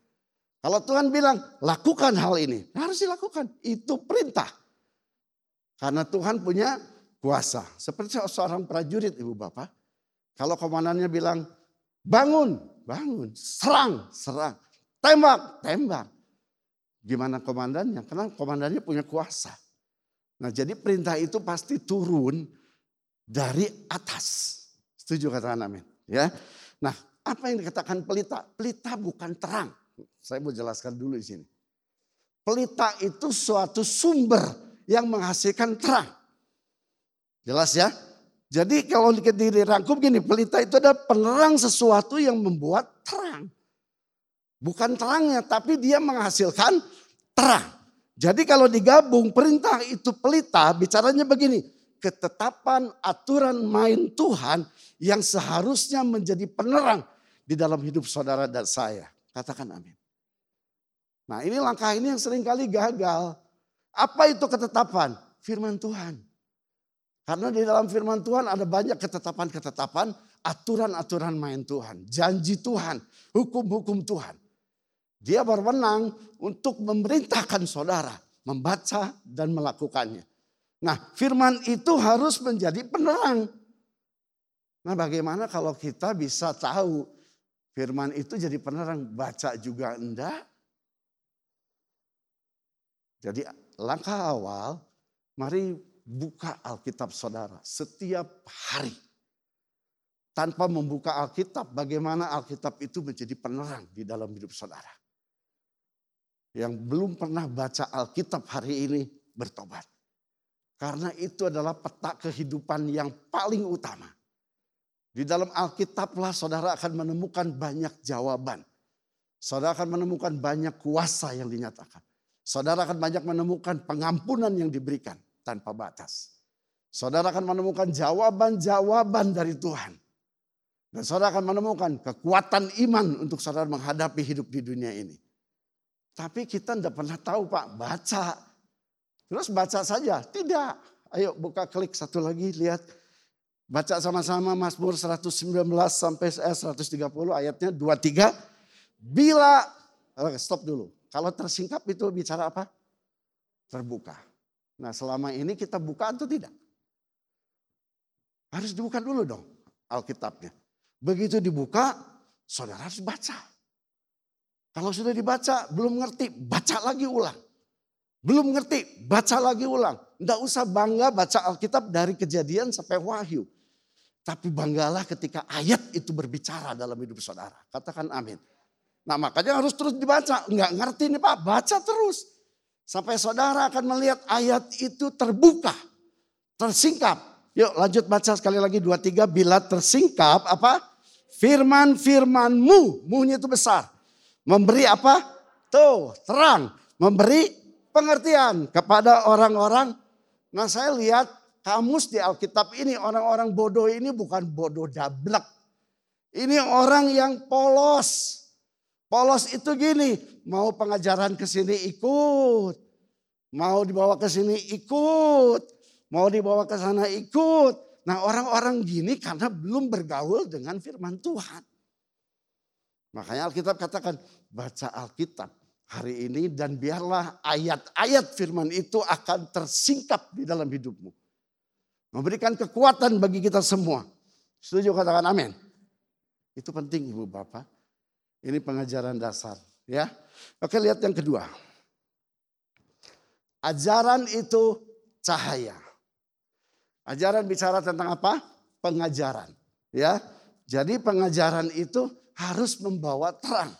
Kalau Tuhan bilang lakukan hal ini, harus dilakukan. Itu perintah. Karena Tuhan punya kuasa. Seperti seorang prajurit ibu bapak. Kalau komandannya bilang bangun, bangun. Serang, serang. Tembak, tembak. Gimana komandannya? Karena komandannya punya kuasa. Nah jadi perintah itu pasti turun dari atas. Setuju kata amin. Ya. Nah apa yang dikatakan pelita? Pelita bukan terang. Saya mau jelaskan dulu di sini. Pelita itu suatu sumber yang menghasilkan terang. Jelas ya? Jadi kalau dirangkum gini, pelita itu adalah penerang sesuatu yang membuat terang. Bukan terangnya, tapi dia menghasilkan terang. Jadi kalau digabung perintah itu pelita, bicaranya begini. Ketetapan aturan main Tuhan yang seharusnya menjadi penerang di dalam hidup saudara dan saya. Katakan amin. Nah ini langkah ini yang sering kali gagal. Apa itu ketetapan? Firman Tuhan. Karena di dalam firman Tuhan ada banyak ketetapan-ketetapan, aturan-aturan main Tuhan, janji Tuhan, hukum-hukum Tuhan. Dia berwenang untuk memerintahkan saudara membaca dan melakukannya. Nah, firman itu harus menjadi penerang. Nah, bagaimana kalau kita bisa tahu firman itu jadi penerang, baca juga enggak? Jadi langkah awal, mari buka Alkitab saudara setiap hari. Tanpa membuka Alkitab, bagaimana Alkitab itu menjadi penerang di dalam hidup saudara. Yang belum pernah baca Alkitab hari ini bertobat. Karena itu adalah peta kehidupan yang paling utama. Di dalam Alkitablah saudara akan menemukan banyak jawaban. Saudara akan menemukan banyak kuasa yang dinyatakan. Saudara akan banyak menemukan pengampunan yang diberikan tanpa batas. Saudara akan menemukan jawaban-jawaban dari Tuhan. Dan saudara akan menemukan kekuatan iman untuk saudara menghadapi hidup di dunia ini. Tapi kita tidak pernah tahu Pak, baca. Terus baca saja, tidak. Ayo buka klik satu lagi, lihat. Baca sama-sama Mazmur 119 sampai 130 ayatnya 23. Bila, stop dulu. Kalau tersingkap itu bicara apa? Terbuka. Nah selama ini kita buka atau tidak? Harus dibuka dulu dong Alkitabnya. Begitu dibuka, saudara harus baca. Kalau sudah dibaca, belum ngerti, baca lagi ulang. Belum ngerti, baca lagi ulang. Tidak usah bangga baca Alkitab dari kejadian sampai wahyu. Tapi banggalah ketika ayat itu berbicara dalam hidup saudara. Katakan amin. Nah makanya harus terus dibaca. Enggak ngerti nih Pak, baca terus. Sampai saudara akan melihat ayat itu terbuka, tersingkap. Yuk lanjut baca sekali lagi dua tiga bila tersingkap apa? Firman firmanmu, munya itu besar. Memberi apa? Tuh, terang. Memberi pengertian kepada orang-orang. Nah saya lihat kamus di Alkitab ini orang-orang bodoh ini bukan bodoh dablek. Ini orang yang polos. Polos itu gini, mau pengajaran ke sini ikut. Mau dibawa ke sini ikut. Mau dibawa ke sana ikut. Nah orang-orang gini karena belum bergaul dengan firman Tuhan. Makanya Alkitab katakan baca Alkitab hari ini dan biarlah ayat-ayat firman itu akan tersingkap di dalam hidupmu. Memberikan kekuatan bagi kita semua. Setuju katakan amin. Itu penting ibu bapak. Ini pengajaran dasar, ya. Oke, lihat yang kedua. Ajaran itu cahaya. Ajaran bicara tentang apa? Pengajaran, ya. Jadi pengajaran itu harus membawa terang.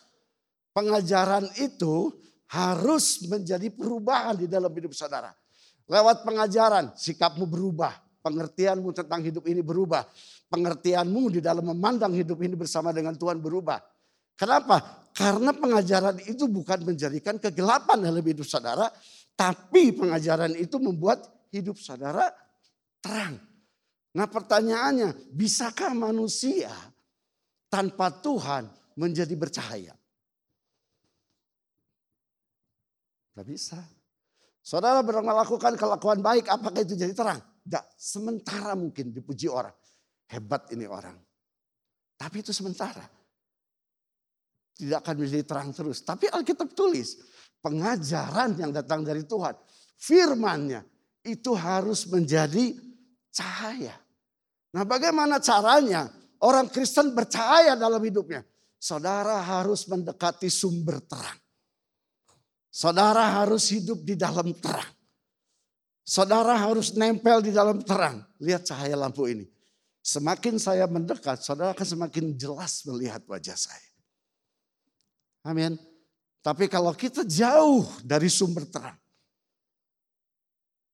Pengajaran itu harus menjadi perubahan di dalam hidup saudara. Lewat pengajaran, sikapmu berubah, pengertianmu tentang hidup ini berubah, pengertianmu di dalam memandang hidup ini bersama dengan Tuhan berubah. Kenapa? Karena pengajaran itu bukan menjadikan kegelapan dalam hidup saudara, tapi pengajaran itu membuat hidup saudara terang. Nah pertanyaannya, bisakah manusia tanpa Tuhan menjadi bercahaya? Gak bisa. Saudara melakukan kelakuan baik, apakah itu jadi terang? Tidak, sementara mungkin dipuji orang. Hebat ini orang. Tapi itu sementara tidak akan menjadi terang terus. Tapi Alkitab tulis pengajaran yang datang dari Tuhan, firmannya itu harus menjadi cahaya. Nah bagaimana caranya orang Kristen bercahaya dalam hidupnya? Saudara harus mendekati sumber terang. Saudara harus hidup di dalam terang. Saudara harus nempel di dalam terang. Lihat cahaya lampu ini. Semakin saya mendekat, saudara akan semakin jelas melihat wajah saya. Amin. Tapi kalau kita jauh dari sumber terang,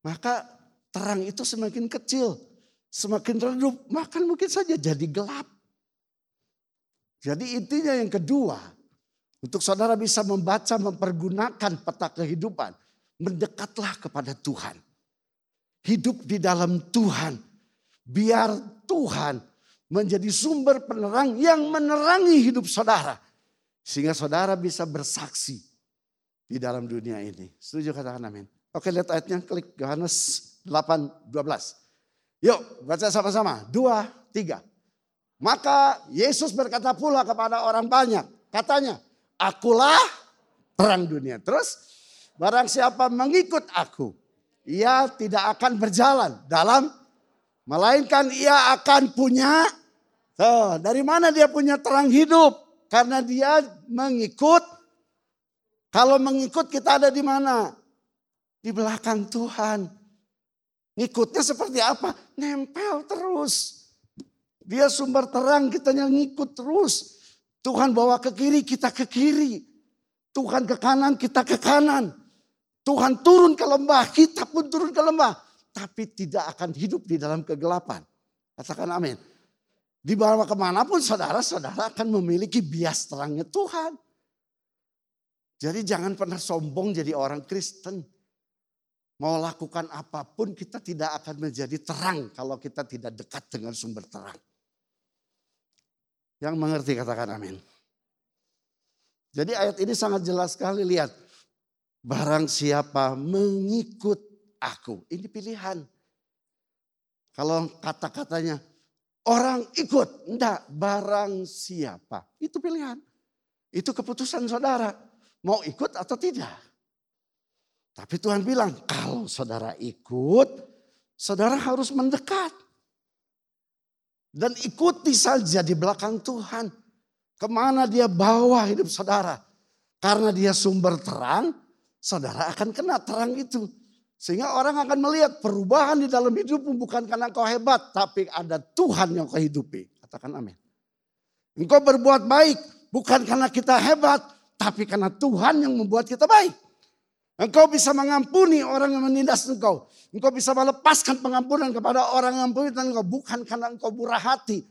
maka terang itu semakin kecil, semakin redup, maka mungkin saja jadi gelap. Jadi intinya yang kedua, untuk saudara bisa membaca, mempergunakan peta kehidupan, mendekatlah kepada Tuhan. Hidup di dalam Tuhan. Biar Tuhan menjadi sumber penerang yang menerangi hidup saudara. Sehingga saudara bisa bersaksi di dalam dunia ini. Setuju katakan amin. Oke lihat ayatnya klik Yohanes 8, 12. Yuk baca sama-sama. Dua, tiga. Maka Yesus berkata pula kepada orang banyak. Katanya, akulah terang dunia. Terus barang siapa mengikut aku. Ia tidak akan berjalan dalam. Melainkan ia akan punya. Tuh, dari mana dia punya terang hidup? Karena dia mengikut. Kalau mengikut kita ada di mana? Di belakang Tuhan. Ngikutnya seperti apa? Nempel terus. Dia sumber terang, kita yang ngikut terus. Tuhan bawa ke kiri, kita ke kiri. Tuhan ke kanan, kita ke kanan. Tuhan turun ke lembah, kita pun turun ke lembah. Tapi tidak akan hidup di dalam kegelapan. Katakan amin. Di bawah ke mana pun saudara-saudara akan memiliki bias terangnya Tuhan. Jadi jangan pernah sombong jadi orang Kristen. Mau lakukan apa pun kita tidak akan menjadi terang kalau kita tidak dekat dengan sumber terang. Yang mengerti katakan amin. Jadi ayat ini sangat jelas sekali lihat. Barang siapa mengikut aku. Ini pilihan. Kalau kata-katanya orang ikut. Enggak, barang siapa. Itu pilihan. Itu keputusan saudara. Mau ikut atau tidak. Tapi Tuhan bilang, kalau saudara ikut, saudara harus mendekat. Dan ikuti saja di belakang Tuhan. Ke mana dia bawa hidup saudara. Karena dia sumber terang, saudara akan kena terang itu. Sehingga orang akan melihat perubahan di dalam hidupmu bukan karena kau hebat. Tapi ada Tuhan yang kau hidupi. Katakan amin. Engkau berbuat baik bukan karena kita hebat. Tapi karena Tuhan yang membuat kita baik. Engkau bisa mengampuni orang yang menindas engkau. Engkau bisa melepaskan pengampunan kepada orang yang menindas engkau. Bukan karena engkau murah hati.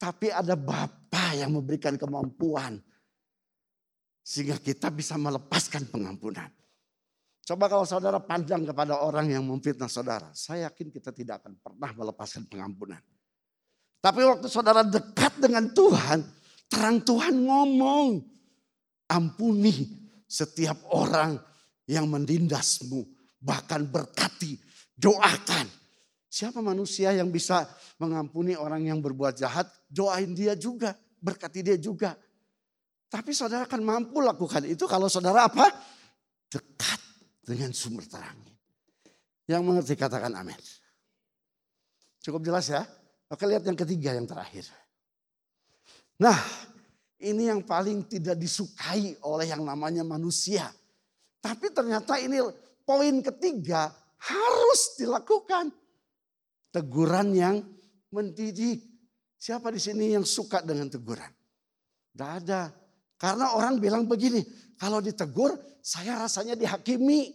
Tapi ada Bapa yang memberikan kemampuan. Sehingga kita bisa melepaskan pengampunan. Coba kalau saudara pandang kepada orang yang memfitnah saudara. Saya yakin kita tidak akan pernah melepaskan pengampunan. Tapi waktu saudara dekat dengan Tuhan. Terang Tuhan ngomong. Ampuni setiap orang yang menindasmu, bahkan berkati, doakan. Siapa manusia yang bisa mengampuni orang yang berbuat jahat? Doain dia juga, berkati dia juga. Tapi saudara akan mampu lakukan itu kalau saudara apa? Dekat dengan sumber terang. Yang mengerti katakan amin. Cukup jelas ya? Oke lihat yang ketiga yang terakhir. Nah ini yang paling tidak disukai oleh yang namanya manusia. Tapi ternyata ini poin ketiga harus dilakukan. Teguran yang mendidik. Siapa di sini yang suka dengan teguran? Tidak ada. Karena orang bilang begini, kalau ditegur saya rasanya dihakimi.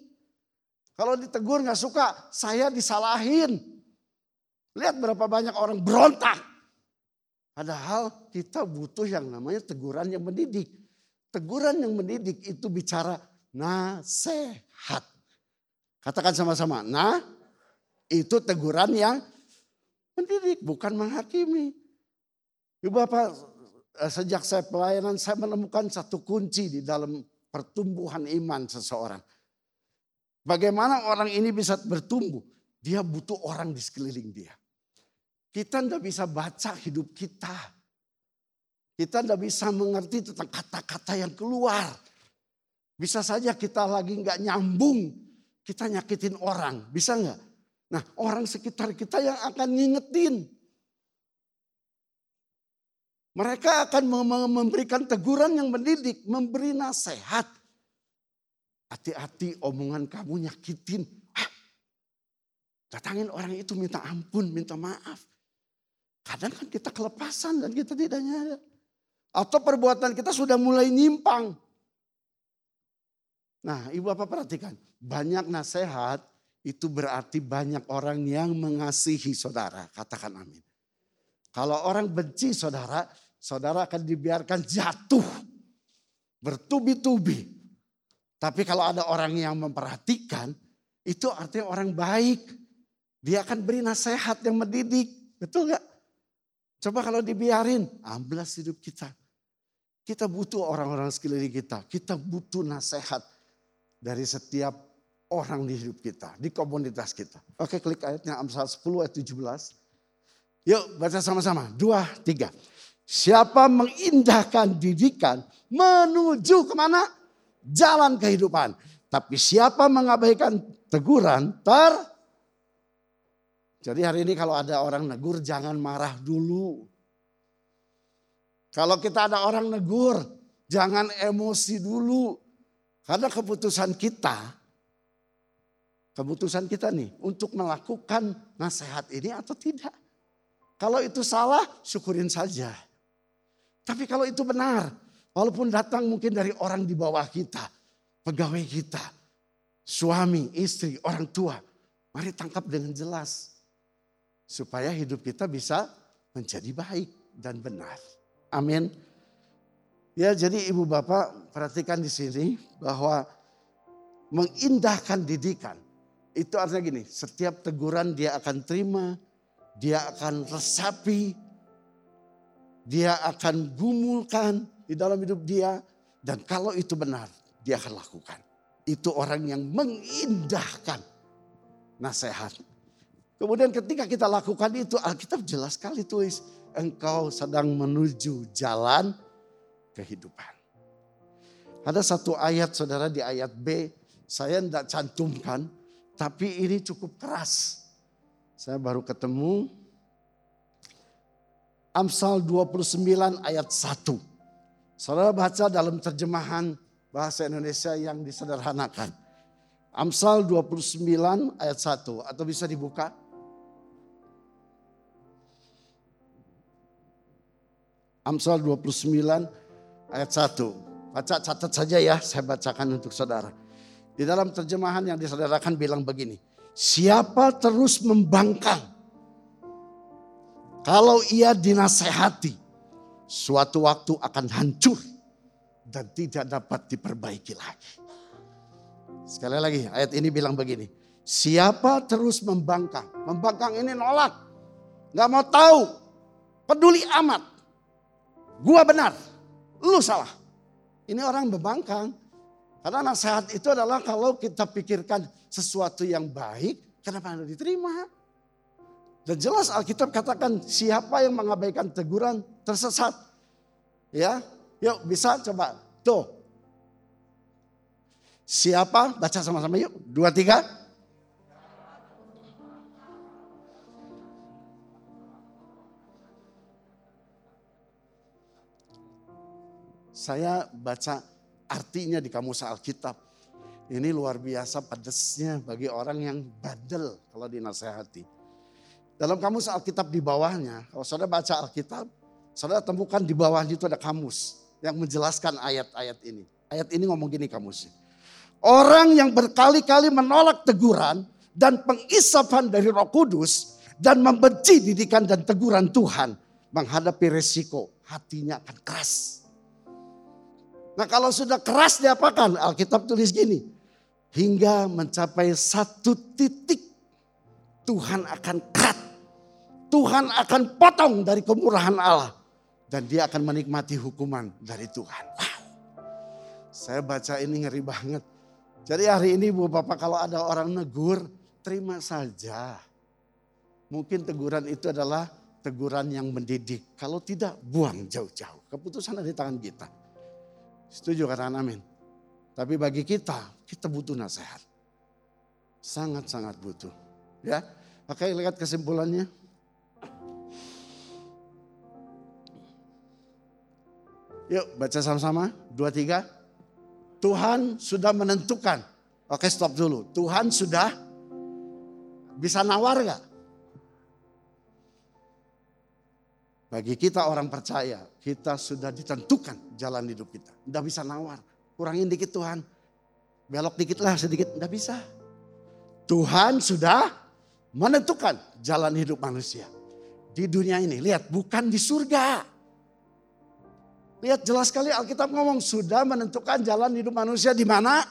Kalau ditegur nggak suka, saya disalahin. Lihat berapa banyak orang berontak. Padahal kita butuh yang namanya teguran yang mendidik. Teguran yang mendidik itu bicara nasihat. Katakan sama-sama, nah itu teguran yang mendidik, bukan menghakimi. Ibu Bapak, eh, sejak saya pelayanan saya menemukan satu kunci di dalam pertumbuhan iman seseorang. Bagaimana orang ini bisa bertumbuh? Dia butuh orang di sekeliling dia. Kita tidak bisa baca hidup kita. Kita tidak bisa mengerti tentang kata-kata yang keluar. Bisa saja kita lagi nggak nyambung, kita nyakitin orang, bisa nggak? Nah orang sekitar kita yang akan ngingetin. Mereka akan memberikan teguran yang mendidik, memberi nasihat. Hati-hati omongan kamu nyakitin. Ah, datangin orang itu minta ampun, minta maaf. Kadang kan kita kelepasan dan kita tidak nyadar. Atau perbuatan kita sudah mulai nyimpang. Nah ibu bapak perhatikan, banyak nasihat itu berarti banyak orang yang mengasihi saudara. Katakan amin. Kalau orang benci saudara, saudara akan dibiarkan jatuh. Bertubi-tubi. Tapi kalau ada orang yang memperhatikan, itu artinya orang baik. Dia akan beri nasihat yang mendidik. Betul gak? Coba kalau dibiarin, amblas hidup kita. Kita butuh orang-orang sekeliling kita. Kita butuh nasihat dari setiap orang di hidup kita, di komunitas kita. Oke klik ayatnya Amsal 10 ayat 17. Yuk baca sama-sama. Dua, tiga. Siapa mengindahkan didikan menuju ke mana? Jalan kehidupan. Tapi siapa mengabaikan teguran ter... Jadi hari ini kalau ada orang negur jangan marah dulu. Kalau kita ada orang negur jangan emosi dulu. Karena keputusan kita keputusan kita nih untuk melakukan nasihat ini atau tidak. Kalau itu salah, syukurin saja. Tapi kalau itu benar, walaupun datang mungkin dari orang di bawah kita, pegawai kita, suami, istri, orang tua, mari tangkap dengan jelas. Supaya hidup kita bisa menjadi baik dan benar. Amin. Ya jadi ibu bapak perhatikan di sini bahwa mengindahkan didikan itu artinya gini, setiap teguran dia akan terima, dia akan resapi, dia akan gumulkan di dalam hidup dia. Dan kalau itu benar, dia akan lakukan. Itu orang yang mengindahkan nasihat. Kemudian ketika kita lakukan itu, Alkitab jelas sekali tulis. Engkau sedang menuju jalan kehidupan. Ada satu ayat saudara di ayat B, saya tidak cantumkan. Tapi ini cukup keras. Saya baru ketemu Amsal 29 ayat 1. Saudara baca dalam terjemahan bahasa Indonesia yang disederhanakan. Amsal 29 ayat 1 atau bisa dibuka. Amsal 29 ayat 1. Baca catat saja ya, saya bacakan untuk saudara. Di dalam terjemahan yang disaudarakan bilang begini. Siapa terus membangkang. Kalau ia dinasehati. Suatu waktu akan hancur. Dan tidak dapat diperbaiki lagi. Sekali lagi ayat ini bilang begini. Siapa terus membangkang. Membangkang ini nolak. Gak mau tahu. Peduli amat. Gua benar. Lu salah. Ini orang membangkang. Karena nasihat itu adalah kalau kita pikirkan sesuatu yang baik, kenapa harus diterima? Dan jelas Alkitab katakan siapa yang mengabaikan teguran tersesat. Ya, yuk bisa coba. Tuh. Siapa? Baca sama-sama yuk. Dua, tiga. Saya baca artinya di kamus Alkitab. Ini luar biasa pedesnya bagi orang yang bandel kalau dinasehati. Dalam kamus Alkitab di bawahnya, kalau saudara baca Alkitab, saudara temukan di bawahnya itu ada kamus yang menjelaskan ayat-ayat ini. Ayat ini ngomong gini kamusnya. Orang yang berkali-kali menolak teguran dan pengisapan dari roh kudus dan membenci didikan dan teguran Tuhan menghadapi resiko hatinya akan keras Nah kalau sudah keras diapakan? Alkitab tulis gini. Hingga mencapai satu titik Tuhan akan cut. Tuhan akan potong dari kemurahan Allah. Dan dia akan menikmati hukuman dari Tuhan. Wow. Saya baca ini ngeri banget. Jadi hari ini Bu Bapak kalau ada orang negur, terima saja. Mungkin teguran itu adalah teguran yang mendidik. Kalau tidak, buang jauh-jauh. Keputusan ada di tangan kita. Setuju katakan amin. Tapi bagi kita, kita butuh nasihat. Sangat-sangat butuh. Ya, Oke lihat kesimpulannya. Yuk baca sama-sama. Dua, tiga. Tuhan sudah menentukan. Oke stop dulu. Tuhan sudah bisa nawar gak? Bagi kita orang percaya, kita sudah ditentukan jalan hidup kita. Tidak bisa nawar. Kurangin dikit Tuhan. Belok dikit lah sedikit. Tidak bisa. Tuhan sudah menentukan jalan hidup manusia. Di dunia ini. Lihat bukan di surga. Lihat jelas sekali Alkitab ngomong sudah menentukan jalan hidup manusia di mana?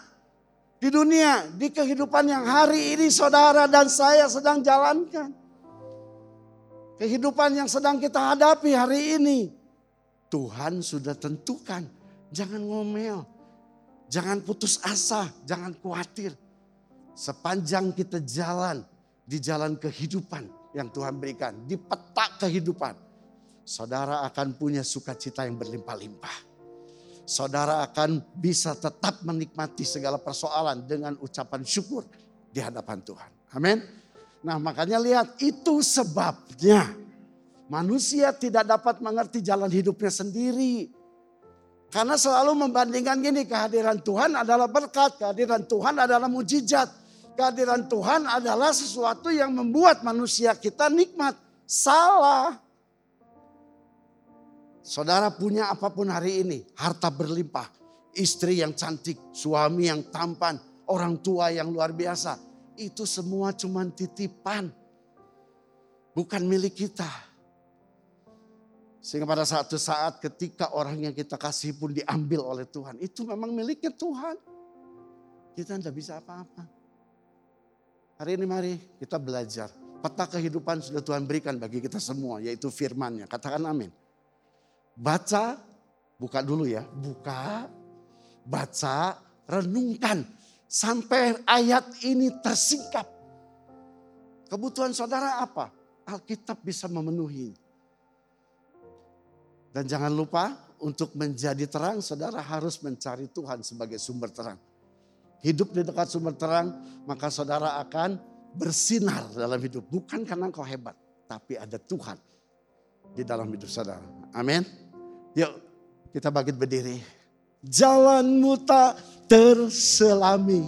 Di dunia. Di kehidupan yang hari ini saudara dan saya sedang jalankan kehidupan yang sedang kita hadapi hari ini. Tuhan sudah tentukan. Jangan ngomel. Jangan putus asa. Jangan khawatir. Sepanjang kita jalan di jalan kehidupan yang Tuhan berikan, di peta kehidupan, saudara akan punya sukacita yang berlimpah-limpah. Saudara akan bisa tetap menikmati segala persoalan dengan ucapan syukur di hadapan Tuhan. Amin. Nah makanya lihat itu sebabnya manusia tidak dapat mengerti jalan hidupnya sendiri. Karena selalu membandingkan gini kehadiran Tuhan adalah berkat, kehadiran Tuhan adalah mujizat. Kehadiran Tuhan adalah sesuatu yang membuat manusia kita nikmat. Salah. Saudara punya apa pun hari ini, harta berlimpah, istri yang cantik, suami yang tampan, orang tua yang luar biasa. Itu semua cuma titipan. Bukan milik kita. Sehingga pada satu saat ketika orang yang kita kasih pun diambil oleh Tuhan. Itu memang miliknya Tuhan. Kita tidak bisa apa-apa. Hari ini mari kita belajar. Peta kehidupan sudah Tuhan berikan bagi kita semua. Yaitu firmannya. Katakan amin. Baca, buka dulu ya. Buka, baca, renungkan sampai ayat ini tersingkap. Kebutuhan saudara apa? Alkitab bisa memenuhi. Dan jangan lupa untuk menjadi terang saudara harus mencari Tuhan sebagai sumber terang. Hidup di dekat sumber terang maka saudara akan bersinar dalam hidup. Bukan karena kau hebat tapi ada Tuhan di dalam hidup saudara. Amin. Yuk kita bangkit berdiri. Jalanmu tak terselami.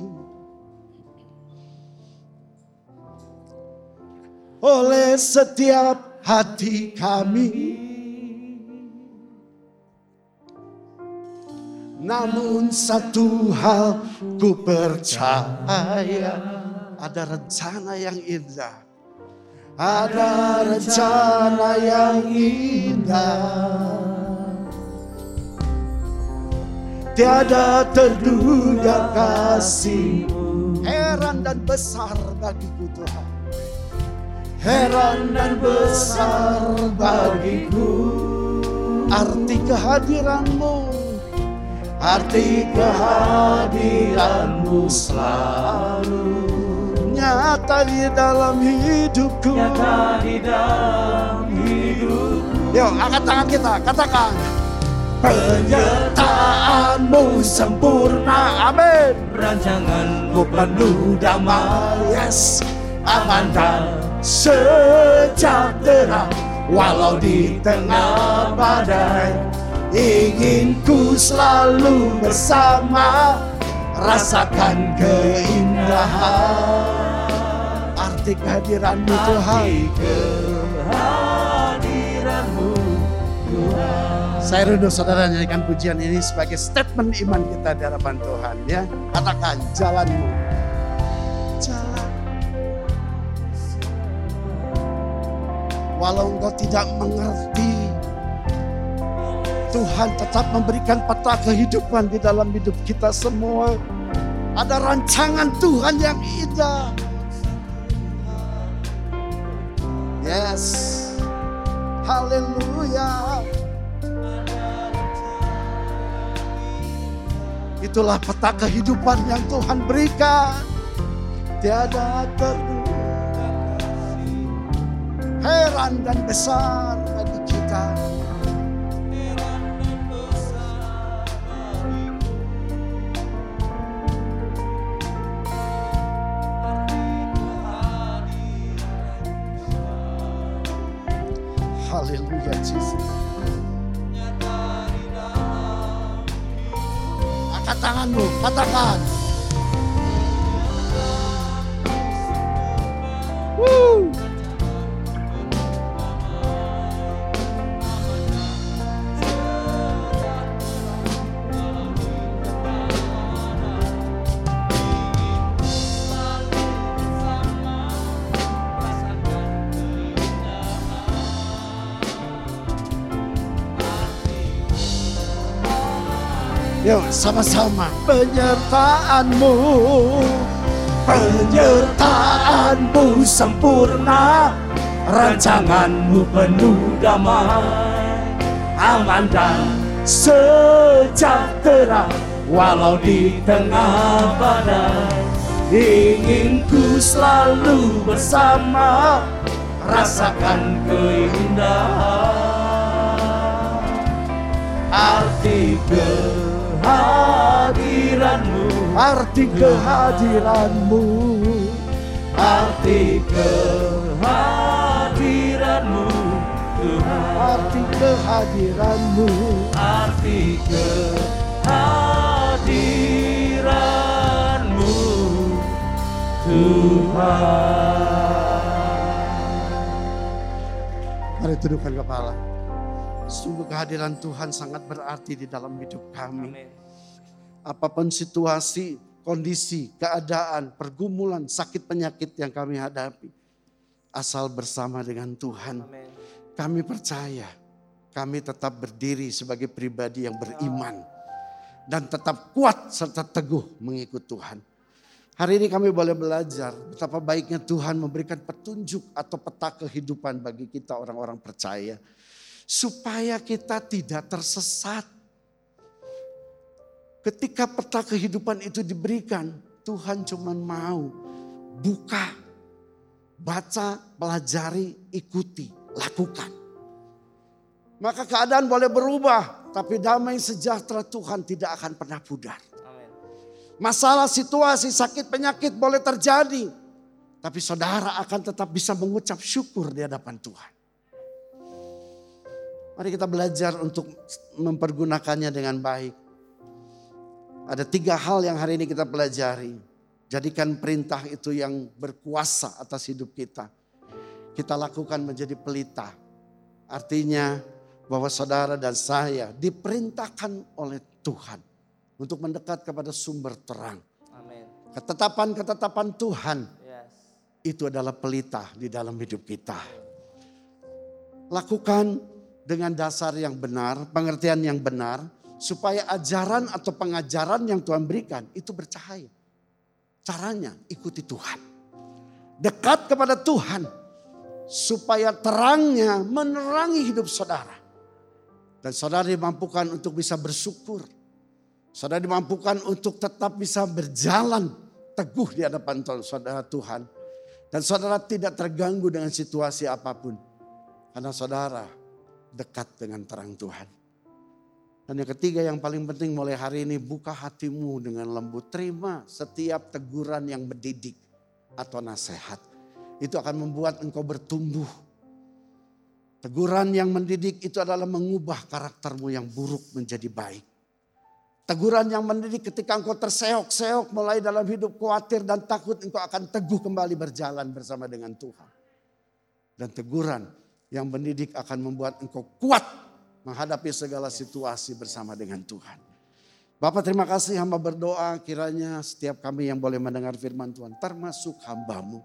Oleh setiap hati kami. Namun satu hal ku percaya. Ada rencana yang indah. Ada rencana yang indah. Tiada terduga kasihmu. Heran dan besar bagiku Tuhan. Heran dan besar bagiku. Arti kehadiranmu. Arti kehadiranmu selalu. Nyata di dalam hidupku. Nyata di dalam hidupku. Yuk angkat tangan kita katakan Penyertaanmu sempurna, amin. Rancanganmu penuh damai, yes. Aman dan sejahtera, walau di tengah badai. Ingin ku selalu bersama, rasakan keindahan. Arti kehadiranmu Tuhan. kehadiranmu Saya rindu saudara nyanyikan pujian ini sebagai statement iman kita di hadapan Tuhan ya. Katakan jalanmu. Jalan. Walau engkau tidak mengerti, Tuhan tetap memberikan peta kehidupan di dalam hidup kita semua. Ada rancangan Tuhan yang indah. Yes. Haleluya. Itulah peta kehidupan yang Tuhan berikan. Tiada terduga heran dan besar katakan. Sama-sama. Penyertaanmu. Penyertaanmu sempurna. Rancanganmu penuh damai. Aman dan sejahtera. Walau di tengah badai. Ingin ku selalu bersama. Rasakan keindahan. Arti kehadiranmu. Arti kehadiranmu. Arti kehadiranmu. Tuhan Arti kehadiranmu. Arti kehadiranmu. Tuhan. Mari tundukkan kepala Sungguh kehadiran Tuhan sangat berarti di dalam hidup kami Amin. Apa pun situasi, kondisi, keadaan, pergumulan, sakit penyakit yang kami hadapi Asal bersama dengan Tuhan Amin. Kami percaya kami tetap berdiri sebagai pribadi yang beriman dan tetap kuat serta teguh mengikut Tuhan. Hari ini kami boleh belajar betapa baiknya Tuhan memberikan petunjuk atau peta kehidupan bagi kita orang-orang percaya. Supaya kita tidak tersesat. Ketika peta kehidupan itu diberikan, Tuhan cuma mau buka, baca, pelajari, ikuti, lakukan. Maka keadaan boleh berubah, tapi damai sejahtera Tuhan tidak akan pernah pudar. Masalah situasi sakit penyakit boleh terjadi, tapi saudara akan tetap bisa mengucap syukur di hadapan Tuhan. Mari kita belajar untuk mempergunakannya dengan baik. Ada tiga hal yang hari ini kita pelajari. Jadikan perintah itu yang berkuasa atas hidup kita. Kita lakukan menjadi pelita. Artinya bahwa saudara dan saya diperintahkan oleh Tuhan untuk mendekat kepada sumber terang. Ketetapan-ketetapan Tuhan Yes. itu adalah pelita di dalam hidup kita. Lakukan dengan dasar yang benar, pengertian yang benar, supaya ajaran atau pengajaran yang Tuhan berikan itu bercahaya. Caranya ikuti Tuhan. Dekat kepada Tuhan supaya terangnya menerangi hidup saudara. Dan saudara dimampukan untuk bisa bersyukur. Saudara dimampukan untuk tetap bisa berjalan teguh di hadapan saudara Tuhan. Dan saudara tidak terganggu dengan situasi apa pun. Karena saudara dekat dengan terang Tuhan. Dan yang ketiga yang paling penting mulai hari ini buka hatimu dengan lembut. Terima setiap teguran yang mendidik atau nasihat. Itu akan membuat engkau bertumbuh. Teguran yang mendidik itu adalah mengubah karaktermu yang buruk menjadi baik. Teguran yang mendidik ketika engkau terseok-seok mulai dalam hidup khawatir dan takut engkau akan teguh kembali berjalan bersama dengan Tuhan. Dan teguran yang mendidik akan membuat engkau kuat menghadapi segala situasi bersama dengan Tuhan. Bapak terima kasih hamba berdoa kiranya setiap kami yang boleh mendengar firman Tuhan termasuk hambamu.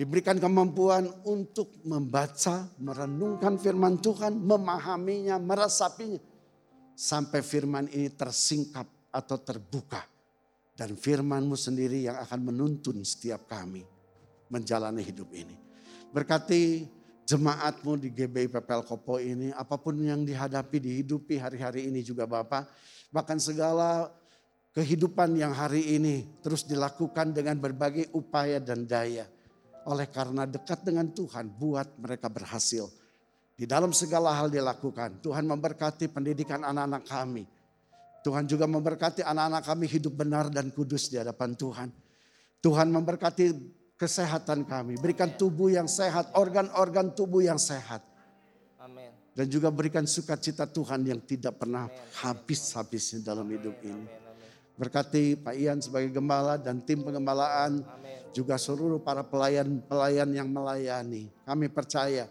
Diberikan kemampuan untuk membaca, merenungkan firman Tuhan, memahaminya, meresapinya. Sampai firman ini tersingkap atau terbuka. Dan firmanmu sendiri yang akan menuntun setiap kami menjalani hidup ini. Berkati jemaatmu di GBI PPL Kopo ini, apa pun yang dihadapi, dihidupi hari-hari ini juga Bapak. Bahkan segala kehidupan yang hari ini terus dilakukan dengan berbagai upaya dan daya. Oleh karena dekat dengan Tuhan buat mereka berhasil. Di dalam segala hal dilakukan. Tuhan memberkati pendidikan anak-anak kami. Tuhan juga memberkati anak-anak kami hidup benar dan kudus di hadapan Tuhan. Tuhan memberkati kesehatan kami. Berikan tubuh yang sehat, organ-organ tubuh yang sehat. Amin. Dan juga berikan sukacita Tuhan yang tidak pernah habis-habisnya dalam hidup ini. Berkati Pak Ian sebagai gembala dan tim pengembalaan. Juga seluruh para pelayan-pelayan yang melayani. Kami percaya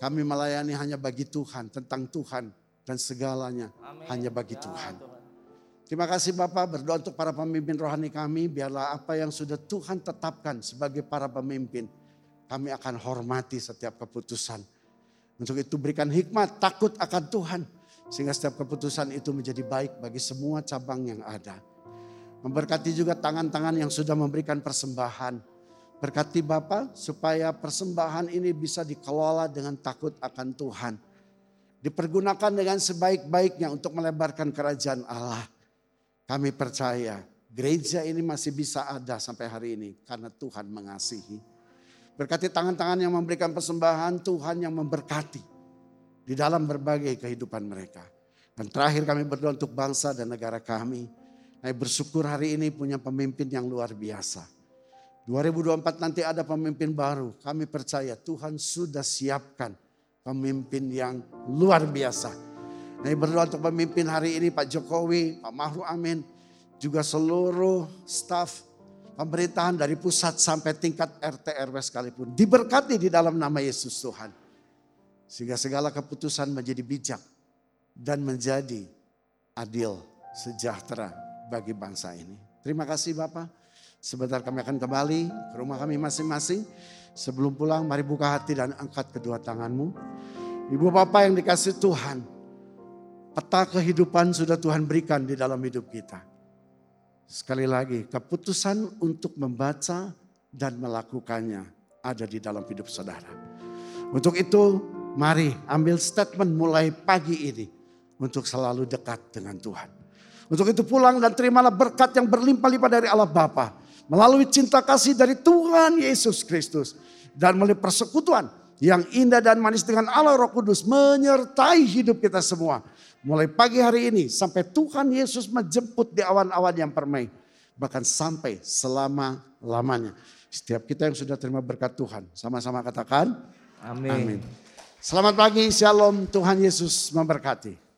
kami melayani hanya bagi Tuhan, tentang Tuhan. Dan segalanya Amin. hanya bagi Ya, Tuhan. Tuhan. Terima kasih Bapak berdoa untuk para pemimpin rohani kami. Biarlah apa yang sudah Tuhan tetapkan sebagai para pemimpin. Kami akan hormati setiap keputusan. Untuk itu berikan hikmat, takut akan Tuhan. Sehingga setiap keputusan itu menjadi baik bagi semua cabang yang ada. Memberkati juga tangan-tangan yang sudah memberikan persembahan. Berkati Bapak supaya persembahan ini bisa dikelola dengan takut akan Tuhan. Dipergunakan dengan sebaik-baiknya untuk melebarkan kerajaan Allah. Kami percaya gereja ini masih bisa ada sampai hari ini karena Tuhan mengasihi. Berkati tangan-tangan yang memberikan persembahan, Tuhan yang memberkati di dalam berbagai kehidupan mereka. Dan terakhir kami berdoa untuk bangsa dan negara kami. Kami bersyukur hari ini punya pemimpin yang luar biasa. 2024 nanti ada pemimpin baru. Kami percaya Tuhan sudah siapkan pemimpin yang luar biasa. Kami berdoa untuk pemimpin hari ini Pak Jokowi, Pak Mahru Amin, juga seluruh staf pemerintahan dari pusat sampai tingkat RT RW sekalipun diberkati di dalam nama Yesus Tuhan. Sehingga segala keputusan menjadi bijak dan menjadi adil, sejahtera bagi bangsa ini. Terima kasih Bapak. Sebentar kami akan kembali ke rumah kami masing-masing. Sebelum pulang mari buka hati dan angkat kedua tanganmu. Ibu Bapak yang dikasih Tuhan. Peta kehidupan sudah Tuhan berikan di dalam hidup kita. Sekali lagi keputusan untuk membaca dan melakukannya ada di dalam hidup saudara. Untuk itu mari ambil statement mulai pagi ini untuk selalu dekat dengan Tuhan. Untuk itu pulang dan terimalah berkat yang berlimpah-limpah dari Allah Bapa melalui cinta kasih dari Tuhan Yesus Kristus dan melalui persekutuan yang indah dan manis dengan Allah Roh Kudus menyertai hidup kita semua. Mulai pagi hari ini sampai Tuhan Yesus menjemput di awan-awan yang permai. Bahkan sampai selama-lamanya. Setiap kita yang sudah terima berkat Tuhan. Sama-sama katakan. Amin. Amin. Selamat pagi, shalom. Tuhan Yesus memberkati.